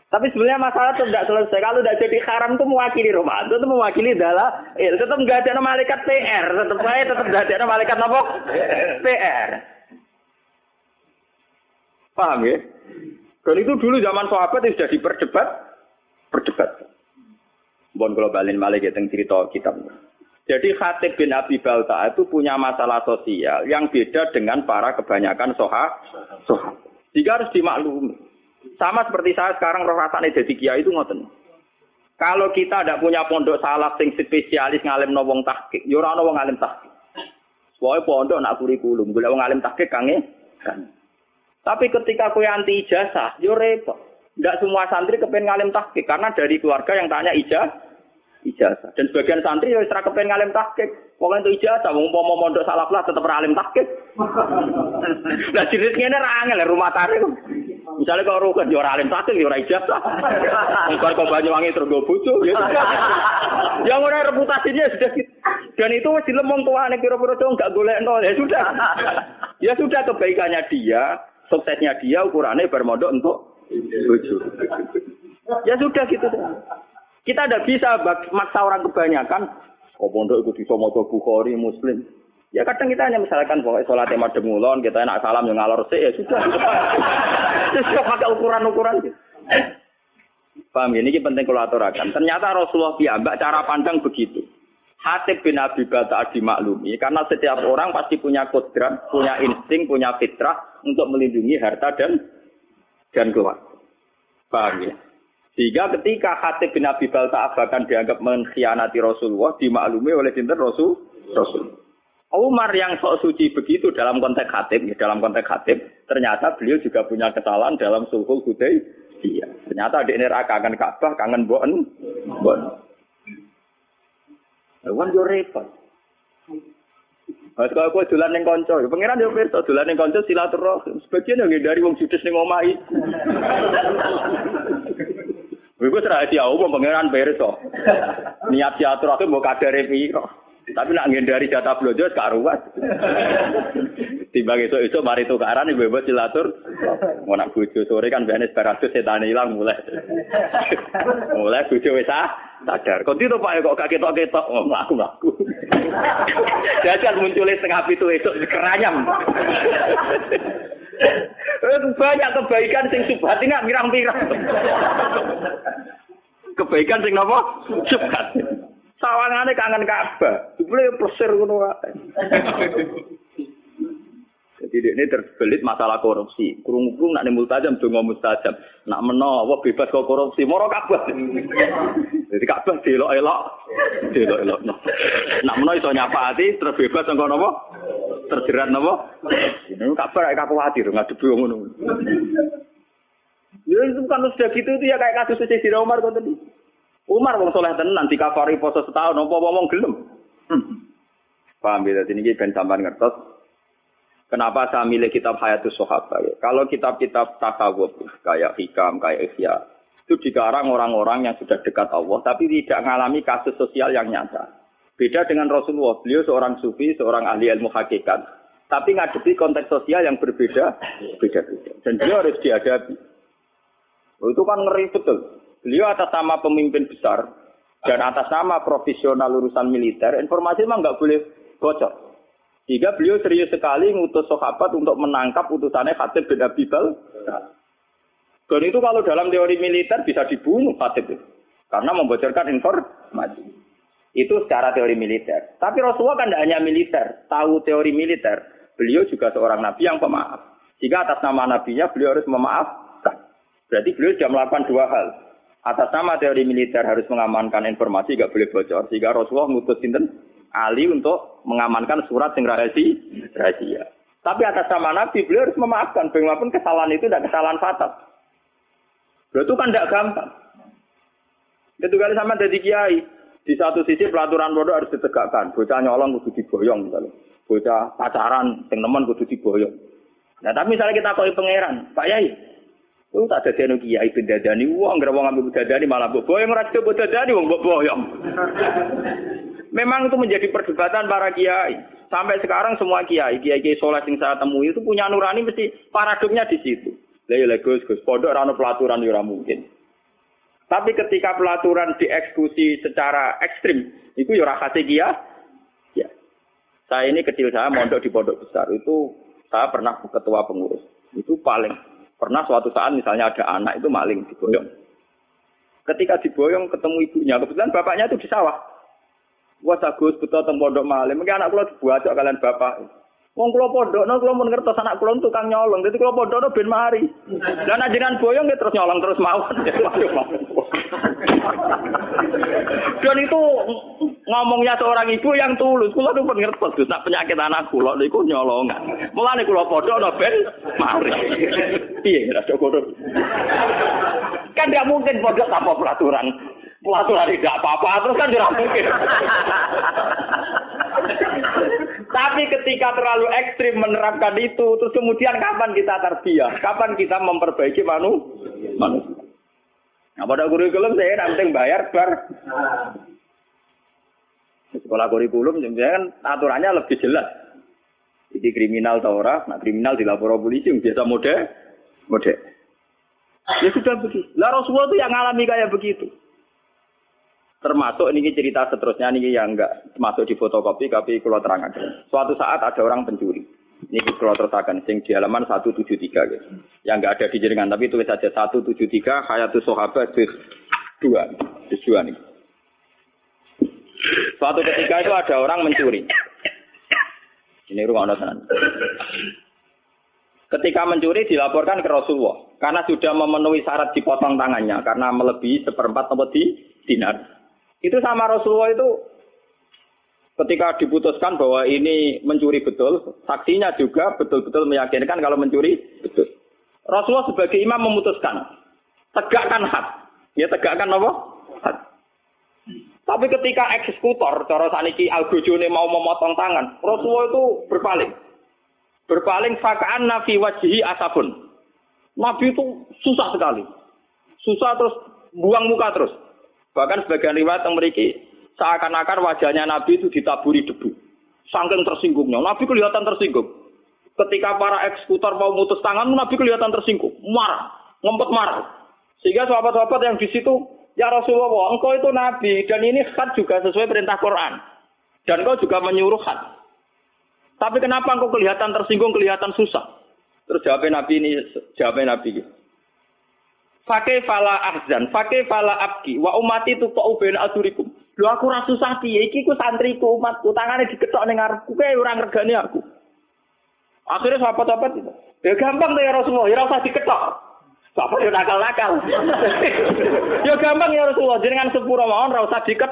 Tapi sebenarnya masalah itu tidak selesai. Kalau tidak jadi haram itu mewakili Ramadan, itu mewakili adalah, eh, tetap nggak ada malaikat PR, tetap saya tetap nggak ada malaikat apa? PR. Paham ya? Dan itu dulu zaman sahabat itu sudah diperdebat, berdebat. Bon globalin malah kita cerita kitab. Jadi Khatib bin Abi Balta itu punya masalah sosial yang beda dengan para kebanyakan soha. soha. Jika harus dimaklumi. Sama seperti saya sekarang roh rasanya jadi kiai itu ngoten. Kalau kita tidak punya pondok salaf sing spesialis ngalim wong tahqiq, yo ora wong ngalim tahqiq. Pokoke pondok nak kurikulum, golek wong alim tahqiq kange kan. Tapi ketika kowe anti ijazah, yo repot. Tidak semua santri kepengen ngalim tahqiq karena dari keluarga yang tanya ijazah. ijazah. Dan sebagian santri ya ora kepen ngalim tahqiq. Wong entuk ijazah wong umpama mondok salah lah tetep alim tahqiq. Lah jenis ngene ra angel rumah tare. Misalnya kalau rukun ya ora alim tahqiq ya ora ijazah. Wong kok Banyuwangi terus go bojo ya. Yang ora reputasinya sudah gitu. Dan itu wis dilemong tuane kira-kira dong enggak golekno ya sudah. Ya sudah kebaikannya dia, suksesnya dia ukurannya bermodok untuk Ya sudah gitu. Kita tidak bisa maksa orang kebanyakan. Oh pondok ikut bisa mau Bukhari, Muslim. Ya kadang kita hanya misalkan pokoknya sholat madem ngulon, kita enak salam yang ngalor sih, ya sudah. Terus pakai ukuran-ukuran gitu. Paham ya? Ini penting kalau aturakan. Ternyata Rasulullah piyambak cara pandang begitu. Hatib bin Abi Bata dimaklumi karena setiap orang pasti punya kodrat, punya insting, punya fitrah untuk melindungi harta dan dan keluarga. Paham ya? Sehingga ketika Hatib bin Abi Balta bahkan dianggap mengkhianati Rasulullah, dimaklumi oleh sinter Rasul. Rasul. Umar yang sok suci begitu dalam konteks Hatib, ya, dalam konteks Hatib, ternyata beliau juga punya kesalahan dalam sulhul Iya. Ternyata di neraka akan Ka'bah, kangen bon, bon. Wan yo. Mas kalau aku dolan ning kanca, ya pangeran yo pirsa dolan ning kanca silaturahim. Sebagian yang dari wong judes ning omahe. Iku rahasia umum pangeran perso. Niat silaturahmi mau kadare piro. Tapi nak ngendari jatah blojo karuan. Timbang itu itu mari tukaran ibu silatur. Mau nak sore kan biasanya beratus setan hilang mulai. mulai bojo wis ah, sadar. Kok itu pak kok kaki ketok ketok oh, ngaku ngaku. Jajal munculnya setengah itu itu keranyam. banyak kebaikan sing subhat ini mirang-mirang. kebaikan sing napa? Subhat. Sawangane kangen Ka'bah. Jebule plesir ngono wae. Jadi ini terbelit masalah korupsi. Kurung-kurung nak nimul tajam, dongo mustajam. Nak menawa bebas kok korupsi, moro Ka'bah. Jadi Ka'bah delok-elok, delok-elok. Nak menawa iso nyapa hati, terus bebas engko napa? Terjerat napa? Ini Ka'bah kayak khawatir ngadepi wong ngono. Ya itu kan sudah gitu itu ya kayak kasus si Umar kok tadi. Umar wong soleh tenan nanti kafari poso setahun nopo ngomong gelem. Hmm. Paham ya, ini ben sampean ngertos. Kenapa saya milih kitab Hayatus Sahabat? Ya? Kalau kitab-kitab tasawuf kayak hikam, kayak ihya, itu dikarang orang-orang yang sudah dekat Allah, tapi tidak mengalami kasus sosial yang nyata. Beda dengan Rasulullah, beliau seorang sufi, seorang ahli ilmu hakikat, tapi ngadepi konteks sosial yang berbeda, beda-beda. Dan beliau harus dihadapi. Oh, itu kan ngeri betul. Beliau atas nama pemimpin besar dan atas nama profesional urusan militer, informasi memang nggak boleh bocor. Jika beliau serius sekali ngutus sahabat untuk menangkap utusannya Khatib bin Abi. Dan itu kalau dalam teori militer bisa dibunuh Khatib itu. Karena membocorkan informasi. Itu secara teori militer. Tapi Rasulullah kan tidak hanya militer. Tahu teori militer. Beliau juga seorang nabi yang pemaaf. Jika atas nama nabinya beliau harus memaafkan. Berarti beliau sudah melakukan dua hal atas nama teori militer harus mengamankan informasi gak boleh bocor sehingga Rasulullah ngutus sinten Ali untuk mengamankan surat sing rahasia. Rahasia. Tapi atas nama Nabi beliau harus memaafkan. Bagaimanapun kesalahan itu tidak kesalahan fatal. Beliau itu kan tidak gampang. Itu kali sama jadi kiai. Di satu sisi pelaturan bodoh harus ditegakkan. Bocah nyolong kudu diboyong misalnya. Bocah pacaran sing teman kudu diboyong. Nah tapi misalnya kita koi pangeran Pak Yai Lu tak ada dene kiai ben dadani wong, ngira wong ambil dadani malah mbok boyong ora coba dadani wong mbok boyong. Memang itu menjadi perdebatan para kiai. Sampai sekarang semua kiai, kiai-kiai soleh yang saya temui itu punya nurani mesti paradoknya di situ. Lah ya Gus, Gus, pondok ora pelaturan ya mungkin. Tapi ketika pelaturan dieksekusi secara ekstrim, itu ya khasnya kia. Ya. Saya ini kecil saya mondok di pondok besar itu saya pernah ketua pengurus. Itu paling Pernah suatu saat misalnya ada anak itu maling diboyong. Ketika diboyong ketemu ibunya, kebetulan bapaknya itu di sawah. Wah bagus betul tentang pondok maling. Mungkin anak kula dibuat kalian bapak. Wong kula pondok, no kula mun ngertos anak kula tukang nyolong. Jadi kula pondok no ben mari. Dan ajaran boyong dia terus nyolong terus mau. Dan itu ngomongnya seorang ibu yang tulus. Kula tuh ngertos Gus, nak penyakit anak kula niku nyolongan. Mulane kula pondok no ben mari. Piye rada kono. Kan tidak mungkin pondok tanpa peraturan. Pelaturan tidak apa-apa terus kan tidak mungkin. Tapi ketika terlalu ekstrim menerapkan itu, terus kemudian kapan kita terbiah? Kapan kita memperbaiki manu? manusia? Nah, pada kurikulum saya nanti bayar bar. Sekolah kurikulum kan aturannya lebih jelas. Jadi kriminal atau ora, nah kriminal dilapor polisi biasa mode, mode. Ya sudah begitu. Lah Rasulullah itu yang ngalami kayak begitu. Termasuk ini cerita seterusnya ini yang enggak masuk di fotokopi tapi kalau terangkan. Suatu saat ada orang pencuri. Ini kalau tertakan sing di halaman 173 gitu. Yang enggak ada di jaringan tapi tulis saja 173 Hayatus Sahabat juz 2. Juz 2 nih. Suatu ketika itu ada orang mencuri. Ini rumah tenan. Ketika mencuri dilaporkan ke Rasulullah karena sudah memenuhi syarat dipotong tangannya karena melebihi seperempat tempat di dinar. Itu sama Rasulullah itu ketika diputuskan bahwa ini mencuri betul, saksinya juga betul-betul meyakinkan kalau mencuri betul. Rasulullah sebagai imam memutuskan, tegakkan had. Ya tegakkan apa? Tapi ketika eksekutor, cara saniki Al-Bojone mau memotong tangan, Rasulullah itu berpaling. Berpaling fakaan nafi wajihi asabun. Nabi itu susah sekali. Susah terus buang muka terus. Bahkan sebagian riwayat yang memiliki seakan-akan wajahnya Nabi itu ditaburi debu. Sangking tersinggungnya. Nabi kelihatan tersinggung. Ketika para eksekutor mau mutus tangan, Nabi kelihatan tersinggung. Marah. Ngempet marah. Sehingga sahabat-sahabat yang di situ, Ya Rasulullah, engkau itu Nabi. Dan ini khat juga sesuai perintah Quran. Dan engkau juga menyuruh khat. Tapi kenapa engkau kelihatan tersinggung, kelihatan susah? Terus jawabnya Nabi ini, jawabnya Nabi. Pakai fala ahzan, pakai fala abki, wa umati tu kok uben adurikum. Lu aku rasu susah piye iki ku santriku umatku tangane diketok ning ngarepku kae ora ngregani aku. Akhirnya sahabat-sahabat itu. Ya gampang tuh ya Rasulullah, ya usah diketok. Bapak ya nakal-nakal. ya gampang ya Rasulullah, jenengan sepuro mawon ora usah diket.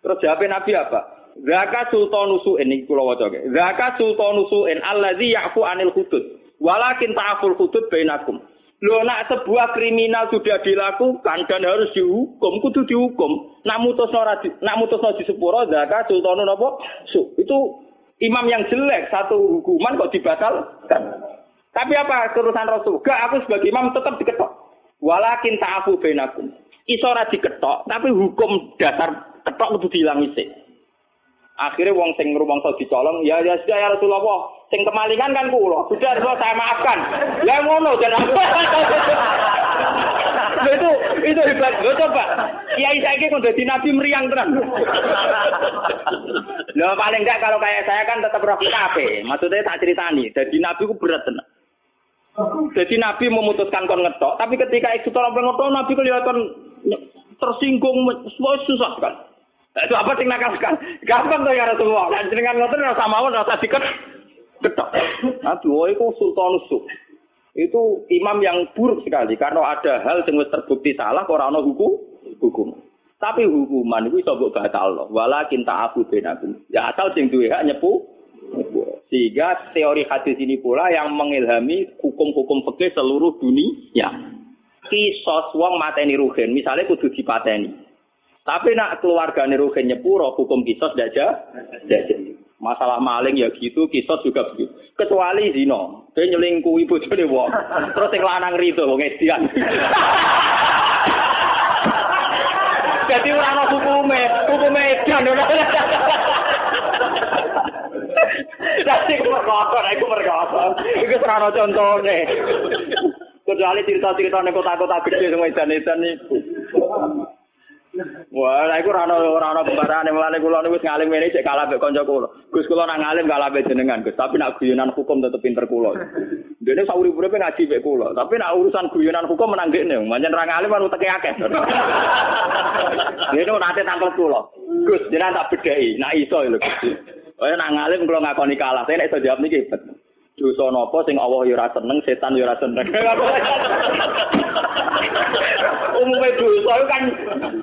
Terus jawab Nabi apa? Zaka sultanusu ini kula waca. Zaka sultanusu in allazi ya'fu anil hudud. Walakin ta'aful hudud bainakum. Lho nak sebuah kriminal sudah dilakukan dan harus dihukum, kudu dihukum. Nak mutusno nak mutusno di sepuro zakat sultanun apa? Su. Itu imam yang jelek satu hukuman kok dibatalkan. Tapi apa kerusan Rasul? Gak aku sebagai imam tetap diketok. Walakin ta'afu bainakum. Iso ora diketok, tapi hukum dasar ketok kudu dihilang isik. Akhirnya wong sing rumangsa dicolong, ya ya sudah ya Rasulullah, sing kemalingan kan kula. Sudah Rasulullah saya maafkan. Ya ngono dan itu itu hebat. Lo coba. Kiai saya kok dadi nabi meriang tenan. Lo paling enggak kalau kayak saya kan tetap roh kafe. Maksudnya tak ceritani. Jadi nabi ku berat tenan. Jadi nabi memutuskan kon ngetok, tapi ketika itu tolong ngetok nabi kelihatan tersinggung, susah sekali. Itu apa sing nakal sekali? Gampang tuh ya Rasulullah. Kan jenengan ngoten ora sama ora usah diket. Ketok. Aduh, itu sultan usuk. Itu imam yang buruk sekali karena ada hal yang terbukti salah kok ora hukum hukum. Tapi hukuman itu iso mbok batal. Walakin ta'afu benakum. Ya asal sing duwe hak nyepu sehingga teori hadis ini pula yang mengilhami hukum-hukum fikih seluruh dunia. Kisos wong mateni ruhin, misalnya kudu dipateni. Tapi nak keluarga Ruhin nyepuro hukum kisos tidak jadi. Masalah maling ya gitu, kisos juga begitu. Kecuali zino, dia ibu jadi wong. Terus yang lanang rito wong edian. Jadi orang hukumnya, hukumnya edian. Jadi aku merkosa, aku merkosa. Itu serana contohnya. Kecuali cerita-cerita nih kota-kota gede sama edan-edan itu. Wah, lha iku ora ono ora ono kembarane mulane kula niku wis ngalim ngene cek kalah mek kanca kula. Gus kula nang ngalim kalah mek jenengan, Gus. Tapi nak guyonan hukum tetep pinter kula. Dene sauri uripe ngaji mek kula, tapi nak urusan guyonan hukum menang dekne. Manjen ra ngalim anu teke akeh. Dene nate tangkel kula. Gus, jenengan tak bedheki, nak iso lho Gus. Oh, nak ngalim kula ngakoni kalah, saya nek iso jawab niki hebat. Dosa napa sing Allah ya ora seneng, setan ya ora seneng. Umume dosa kan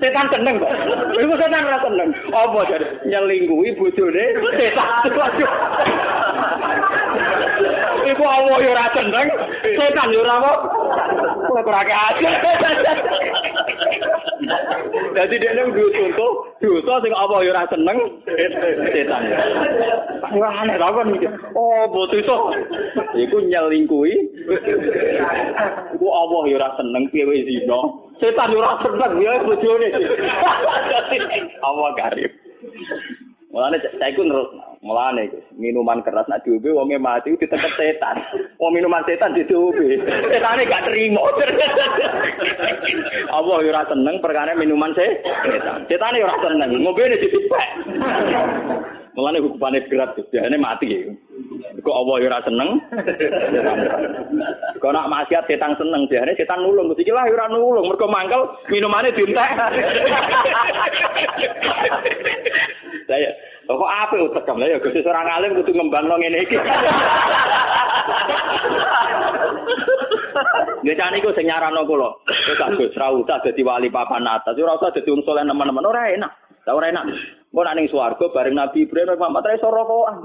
setan seneng kok. Iku setan ora seneng. Apa jadi nyelingkuhi bojone setan. Iku Allah ya ora seneng, setan ya ora apa. Ora aja. Dadi dia nang duwe contoh, dosa sing apa ya ora seneng setan. Aneh ta kon mikir. Oh, boten iso. Iku nyelingkuhi. Iku apa ya ora seneng piye wis zina. Setan ya ora seneng ya bojone. Allah karib. Mulane saya iku terus mulane minuman keras nak diombe wonge mati diteket setan. Wong minuman setan diombe. Setane gak terima. Allah ora seneng perkara minuman setan. Setane ora seneng. Ngombene ditipek. Mulane hukumane berat jane mati. Kok Allah ora seneng. Kok nak maksiat setan seneng jane setan nulung. Iki lah ora nulung mergo mangkel minumane dientek. Saya kok apa utek lah ya Gusti seorang alim kudu ngembangno ngene iki. Biasane iku sing nyarano kula. Wis Gus ra usah dadi wali papan atas, ora usah dadi wong saleh nemen-nemen ora enak. Ta ora enak. Engko nek ning swarga bareng Nabi Ibrahim Muhammad ra iso rokokan.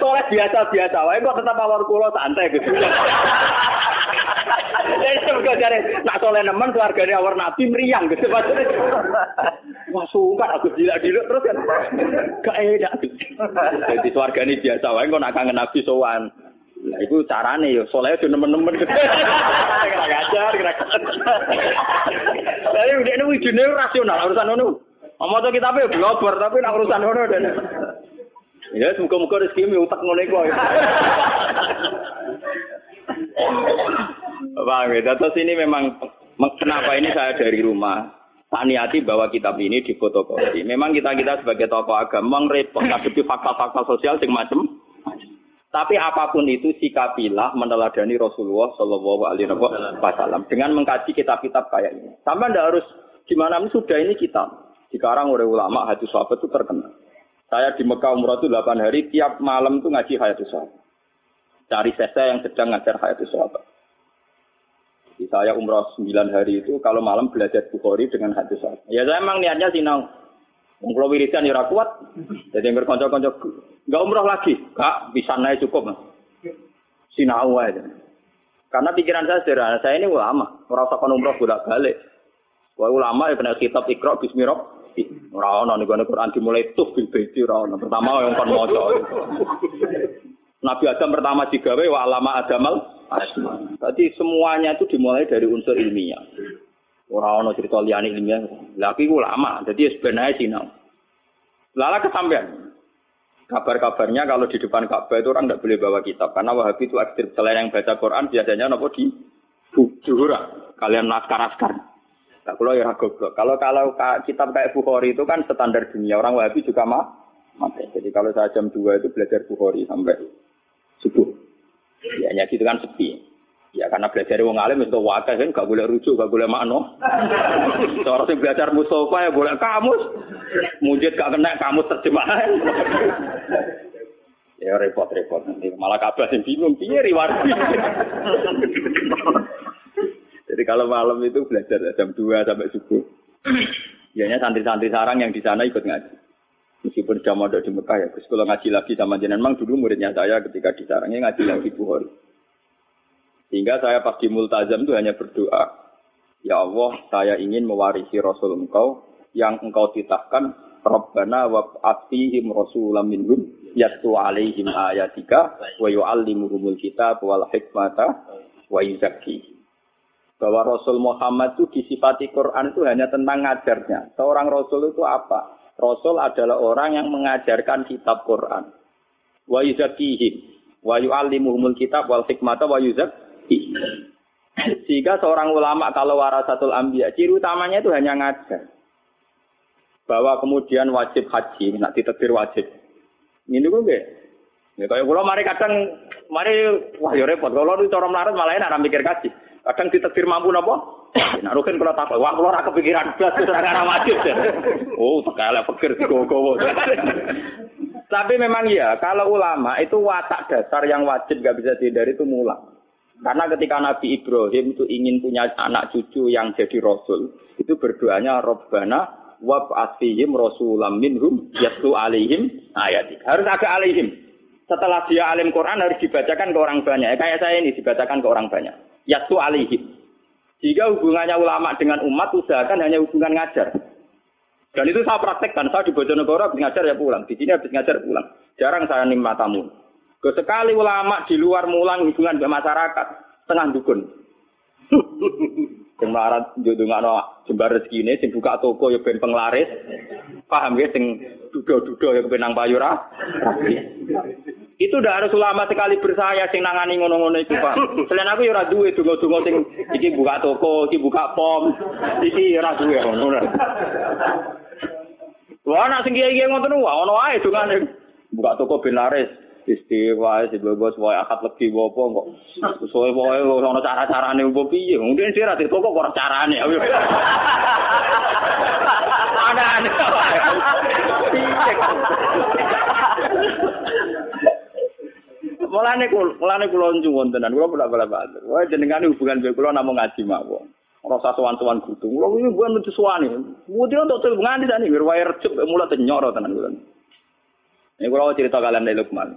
Soleh biasa-biasa wae kok tetap awar kula santai Gus. Surga jare nak soleh nemen keluargane awar Nabi meriang gitu Wah sungkan aku dilak-diluk terus kan. Gak enak. Jadi keluargane biasa wae kok nak kangen Nabi sowan. Nah, itu carane ya, soleh itu nemen-nemen. Kira ngajar, kira Tapi udah ini wujudnya rasional, urusan itu. Ngomong tuh kita ya blober, tapi nak urusan itu. Ya, semoga-moga rezeki mi utak ngono iku. Paham ya? Terus ini memang kenapa ini saya dari rumah tak niati bahwa kitab ini di fotokopi. Memang kita kita sebagai tokoh agama repot ngadepi fakta-fakta sosial sing macem. Tapi apa pun itu sikapilah meneladani Rasulullah Shallallahu Alaihi Wasallam dengan mengkaji kitab-kitab kayak ini. Sampai anda harus gimana sudah ini kitab dikarang oleh ulama hadis sahabat itu terkenal. Saya di Mekah umroh itu 8 hari tiap malam itu ngaji hadis sahabat. Cari sesa yang sedang ngajar hadis sahabat. Jadi saya umroh 9 hari itu kalau malam belajar Bukhari dengan hadis sahabat. Ya saya emang niatnya sinau. Wong kula wiridan ya ora kuat. Jadi yang kanca-kanca enggak umroh lagi. Enggak, bisa naik cukup. Mas. Sinau aja. Karena pikiran saya sederhana, saya ini ulama, ora usah kon umroh bolak-balik. Wah ulama ya benar kitab Iqra bismillah. Ora ono ning Quran dimulai tuh bil baiti ora. Pertama yang kon maca. Nabi Adam pertama digawe wa alama adamal Tadi semuanya itu dimulai dari unsur ilmiah. Orang ono cerita liyane ilmiah. Lagi ulama, jadi sebenarnya sinau. Lala kesampean. Kabar-kabarnya kalau di depan Ka'bah itu orang tidak boleh bawa kitab karena Wahabi itu ekstrim. Selain yang baca Quran biasanya nopo di juhura. Kalian naskar-naskar. Tak kalau ya goblok. Kalau kalau kitab kayak Bukhari itu kan standar dunia. Orang Wahabi juga mah. Jadi kalau saya jam 2 itu belajar Bukhari sampai. Ya, hanya gitu kan sepi. Ya karena belajar wong alim itu wakil kan gak boleh rujuk, gak boleh makno. Seorang yang belajar Mustafa ya boleh kamus. Mujid gak kena kamus terjemahan. ya repot-repot nanti malah kabar yang bingung piye riwayat. Jadi kalau malam itu belajar jam 2 sampai subuh. Biasanya santri-santri sarang yang di sana ikut ngaji. Meskipun jam ada di Mekah ya, kalau ngaji lagi sama jenengan, memang dulu muridnya saya ketika di sarangnya ngaji lagi Bukhari. Sehingga saya pas di multazam itu hanya berdoa, Ya Allah, saya ingin mewarisi Rasul engkau yang engkau titahkan, Rabbana wa atihim rasulam minhum, yattu alaihim ayatika, wa yu'allimuhumul kitab wal hikmata, wa yuzakki. Bahwa Rasul Muhammad itu disifati Quran itu hanya tentang ngajarnya. Seorang Rasul itu apa? Rasul adalah orang yang mengajarkan kitab Quran. Wa yuzakihim. Wa yu'allimuhumul kitab wal hikmata wa sehingga seorang ulama kalau warasatul ambiya, ciri utamanya itu hanya ngajar. Bahwa kemudian wajib haji, nak ditetir wajib. Ini gue gak? Ya kayak kalau mari kadang, mari wah ya repot. Kalau itu cara melarat malah enak mikir kaji. Kadang ditetir mampu nopo? Nah, rukin kalau tak wah kalau ora kepikiran blas ora wajib. Oh, tekalek pikir gowo Tapi memang ya, kalau ulama itu watak dasar yang wajib gak bisa dihindari itu mulang. Karena ketika Nabi Ibrahim itu ingin punya anak cucu yang jadi rasul, itu berdoanya Robbana wab asihim rasulam minhum alihim ayat. Harus ada alihim. Setelah dia alim Quran harus dibacakan ke orang banyak. Kayak saya ini dibacakan ke orang banyak. Yatlu alihim. Jika hubungannya ulama dengan umat, usahakan hanya hubungan ngajar. Dan itu saya praktekkan. Saya di Bojonegoro habis ngajar ya pulang. Di sini habis ngajar pulang. Jarang saya nimah tamu. Sekali ulama di luar mulang hubungan dengan masyarakat, tengah dukun. Sing melarat njundungano jembar ini, sing buka toko ya ben penglaris. Paham ya sing dudo-dudo ya kepenang payura. Itu udah harus ulama sekali bersaya sing nangani ngono-ngono itu, Pak. Selain aku ya ora duwe donga-donga sing iki buka toko, iki buka pom, iki ora duwe ngono. Wah, anak sing kiai ngoten wae ono wae dongane. Buka toko ben laris. istiwa si bebas wae akad legi apa kok sesuai wae ono cara-carane opo piye mungkin sih rati kok ora carane ana ana Mulane kula mulane kula nyuwun tenan kula bolak balik batur. Wah jenengan hubungan kula kula namung ngaji mawon. Ora sowan-sowan kudu. Kula iki bukan metu suwani. Mudi untuk hubungan di sini biar wae recep mulai tenyoro tenan kula. Ini kalau cerita kalian dari Lukman.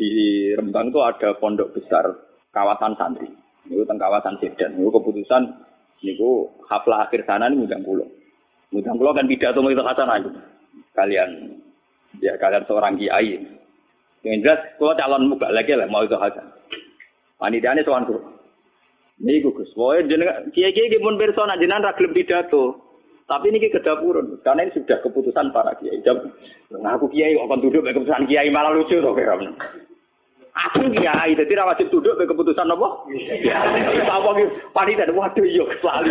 di Rembang itu ada pondok besar kawasan santri. Itu tentang kawasan Sedan. Itu keputusan itu haflah akhir sana ini mudang pulau. Mudang pulau kan pidato itu itu. Kalian ya kalian seorang kiai. Yang jelas kalau calon muka lagi lah mau itu hasan. Panitia ini soal Ini gugus. Pokoknya jenengan kiai-kiai di pun persona jenengan ragilem pidato. Tapi ini kedapurun karena ini sudah keputusan para kiai. Nah, aku kiai kok akan duduk keputusan kiai malah lucu toh Aku kiai, jadi ra wajib duduk ke keputusan apa? Apa ki panitia waduh yo selalu.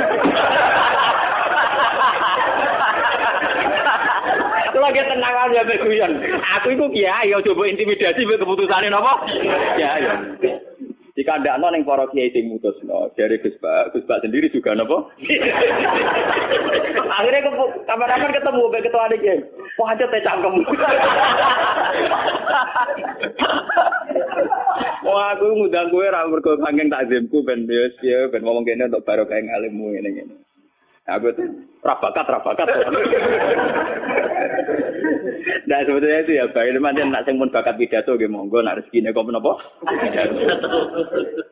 Kalau lagi tenang aja guyon. Aku itu kiai, yo coba intimidasi ke keputusan apa? Kiai. Jika anda non yang para kiai sing mutus no, dari Gus Bak, Gus Bak sendiri juga nopo. Akhirnya ke kapan-kapan ketemu be ketua kiai. Wah aja teh cangkem. Wah aku ngundang gue ra mergo saking takzimku ben yo ya ben ngomong kene untuk baru kayak ngalimmu ngene ngene. Aku tuh rabakat rabakat. Nah sebetulnya itu ya baik teman dan nak pun bakat pidato ge monggo nak rezekine kok menapa.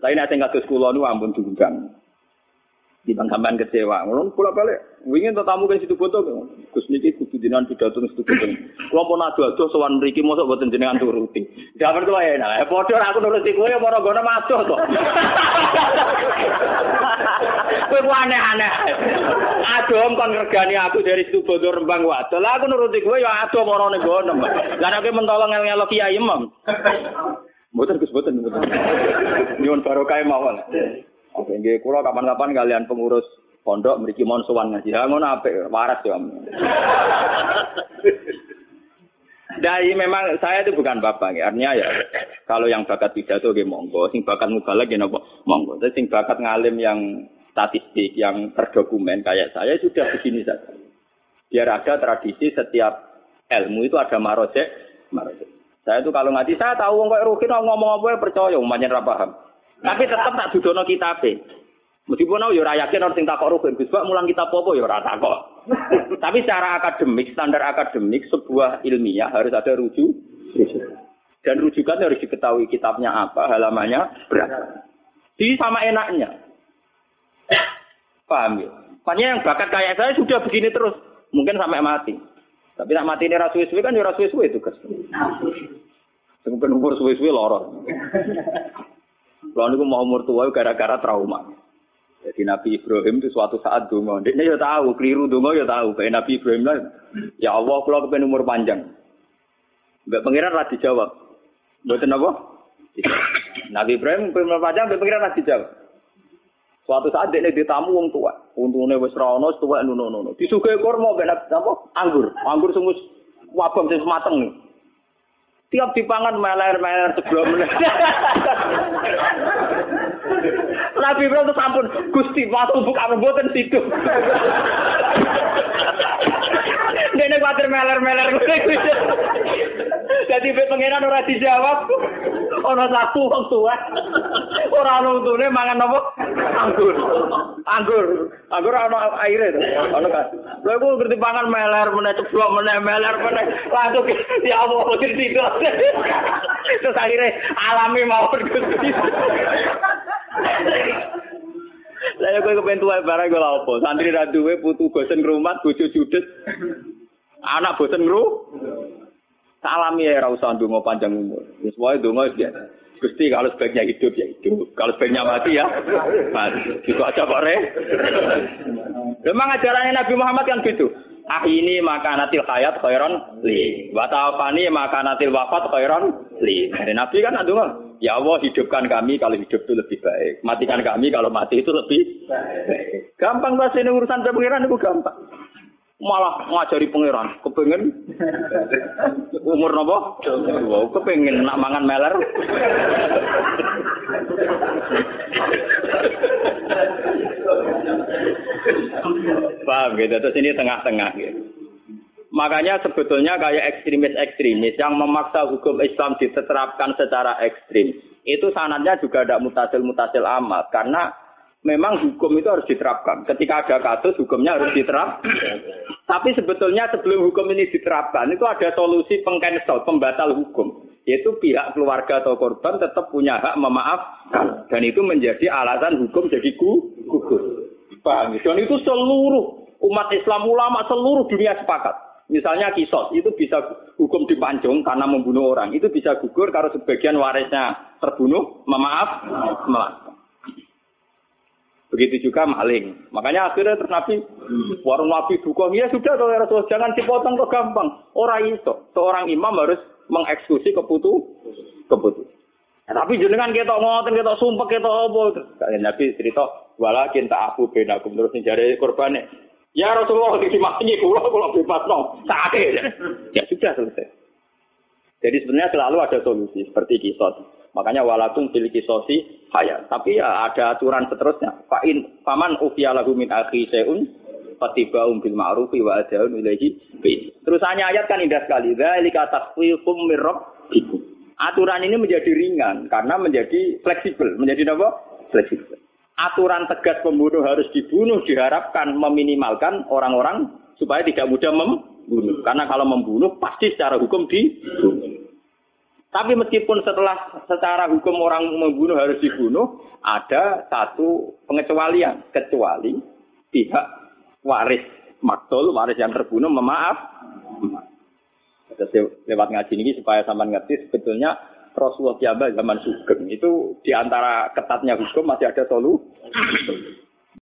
Tapi nak sing kados kula nu ampun diundang. Di sampean kecewa. Ngono kula balik. Wingi to tamu kan situ foto. Gus niki kudu dinan pidato situ foto. Kula pun adu-adu sowan mriki mosok boten jenengan turuti. Jaman kula enak. Eh padha aku nuruti ya para gono madoh to. Kowe ku aneh-aneh. Adom kon regani aku dari situ foto rembang wadon. Lah aku nuruti kowe ya para ning gono. Lah nek mentolong ngel-ngelo kiai imam. Mboten Gus boten. Nyuwun barokah mawon. Oke, nggih kula kapan-kapan kalian pengurus pondok mriki mon sowan ngaji. Ha ngono apik, waras ya. Dari memang saya itu bukan bapak, ya. artinya ya kalau yang bakat pidato nggih monggo, sing bakat mubalak nggih napa monggo. Tapi sing bakat ngalim yang statistik, yang terdokumen kayak saya sudah begini saja. Biar ada tradisi setiap ilmu itu ada marojek, marojek. Saya itu kalau ngaji saya tahu wong kok rukin ngomong apa percaya, umpamanya ra paham. Tapi tetap tak dudono kitabe. Meskipun aku ya ora yakin orang sing takok Gus mulang kitab apa ya ora takok. Tapi secara akademik, standar akademik sebuah ilmiah harus ada rujuk. Dan rujukan harus diketahui kitabnya apa, halamannya berapa. Jadi sama enaknya. Paham ya? Makanya yang bakat kayak saya sudah begini terus. Mungkin sampai mati. Tapi nak mati ini rasu suwe kan ya rasu suwe itu. Mungkin umur suwe-suwe lorong. Kalau niku mau umur tua gara-gara trauma. Jadi Nabi Ibrahim itu suatu saat dungo. Dia ya tahu, keliru dungo ya tahu. Kayak Nabi Ibrahim lah, ya Allah, kalau kepengen umur panjang. Mbak Pangeran lah dijawab. Buatan apa? Nabi Ibrahim umur panjang, Mbak Pangeran lah dijawab. Suatu saat dia ditamu wong tua. Untungnya wis rono, tua nuno nuno. Disugai kormo, benak apa? Anggur, anggur sungguh wabam sing mateng nih. Tiap dipangan meler-meler sebelum. Nabi Ibrahim itu sampun Gusti waktu buka mboten situ. Dene kuatir meler-meler Jadi pengiran ora dijawab. Ono satu wong tua. Ora ono untune mangan apa? Anggur. Anggur. Anggur ono aire to. Ono kan. Lha iku ngerti pangan meler meneh ceblok meneh meler meneh. Langsung ya Allah mesti situ. Terus akhirnya alami mawon Gusti. Lah kowe kepen tuwa barang gue apa? Santri ra duwe putu bosen ngrumat, bojo judes. Anak bosen ngru. Salami ya ra usah ndonga panjang umur. Wis wae ndonga ya. Gusti kalau sebaiknya hidup ya hidup, kalau sebaiknya mati ya mati. Itu aja kok re. Memang ajarannya Nabi Muhammad kan gitu. Ah ini maka natil hayat khairon li. Maka natil wafat khairon li. Dari Nabi kan adungan. Ya Allah hidupkan kami kalau hidup itu lebih baik. Matikan kami kalau mati itu lebih baik. Gampang bahasa ini urusan pengiran itu gampang. Malah ngajari pangeran, kepengen umur nopo? Wow, kepengen nak mangan meler. Paham gitu, terus ini tengah-tengah gitu. Makanya sebetulnya kayak ekstremis-ekstremis yang memaksa hukum Islam diterapkan secara ekstrim. Itu sanadnya juga ada mutasil-mutasil amat. Karena memang hukum itu harus diterapkan. Ketika ada kasus, hukumnya harus diterap. Tapi sebetulnya sebelum hukum ini diterapkan, itu ada solusi pengcancel, pembatal hukum. Yaitu pihak keluarga atau korban tetap punya hak memaafkan. Dan itu menjadi alasan hukum jadi gugur. Paham? Dan itu seluruh umat Islam ulama seluruh dunia sepakat. Misalnya kisos itu bisa hukum dipanjung karena membunuh orang. Itu bisa gugur kalau sebagian warisnya terbunuh, memaaf, memaafkan. Begitu juga maling. Makanya akhirnya terus Nabi, warung Nabi dukung, ya sudah kalau ya Rasulullah, jangan dipotong kok gampang. Orang itu, seorang imam harus mengeksekusi keputu, keputu. Nah, tapi jenengan kita ngoten, kita sumpah, kita apa. Nabi cerita, walakin tak aku benakum terus mencari korbannya. Ya Rasulullah dimaki kula kula bebas no. Sakit. Ya sudah selesai. Jadi sebenarnya selalu ada solusi seperti kisos. Makanya walakum fil kisosi hayat. Tapi ya ada aturan seterusnya. Fa'in paman ufiya lahu min akhi seun fatiba'um bil ma'rufi wa adaun ilaihi Terus hanya ayat kan indah sekali. Dzalika takhfifum mir. Aturan ini menjadi ringan karena menjadi fleksibel. Menjadi apa? Fleksibel aturan tegas pembunuh harus dibunuh diharapkan meminimalkan orang-orang supaya tidak mudah membunuh. Karena kalau membunuh pasti secara hukum dibunuh. Tapi meskipun setelah secara hukum orang membunuh harus dibunuh, ada satu pengecualian. Kecuali pihak waris maktul, waris yang terbunuh memaaf. Lewat ngaji ini supaya sama ngerti sebetulnya Rasulullah Jawa zaman Sugeng itu di antara ketatnya hukum masih ada solusi.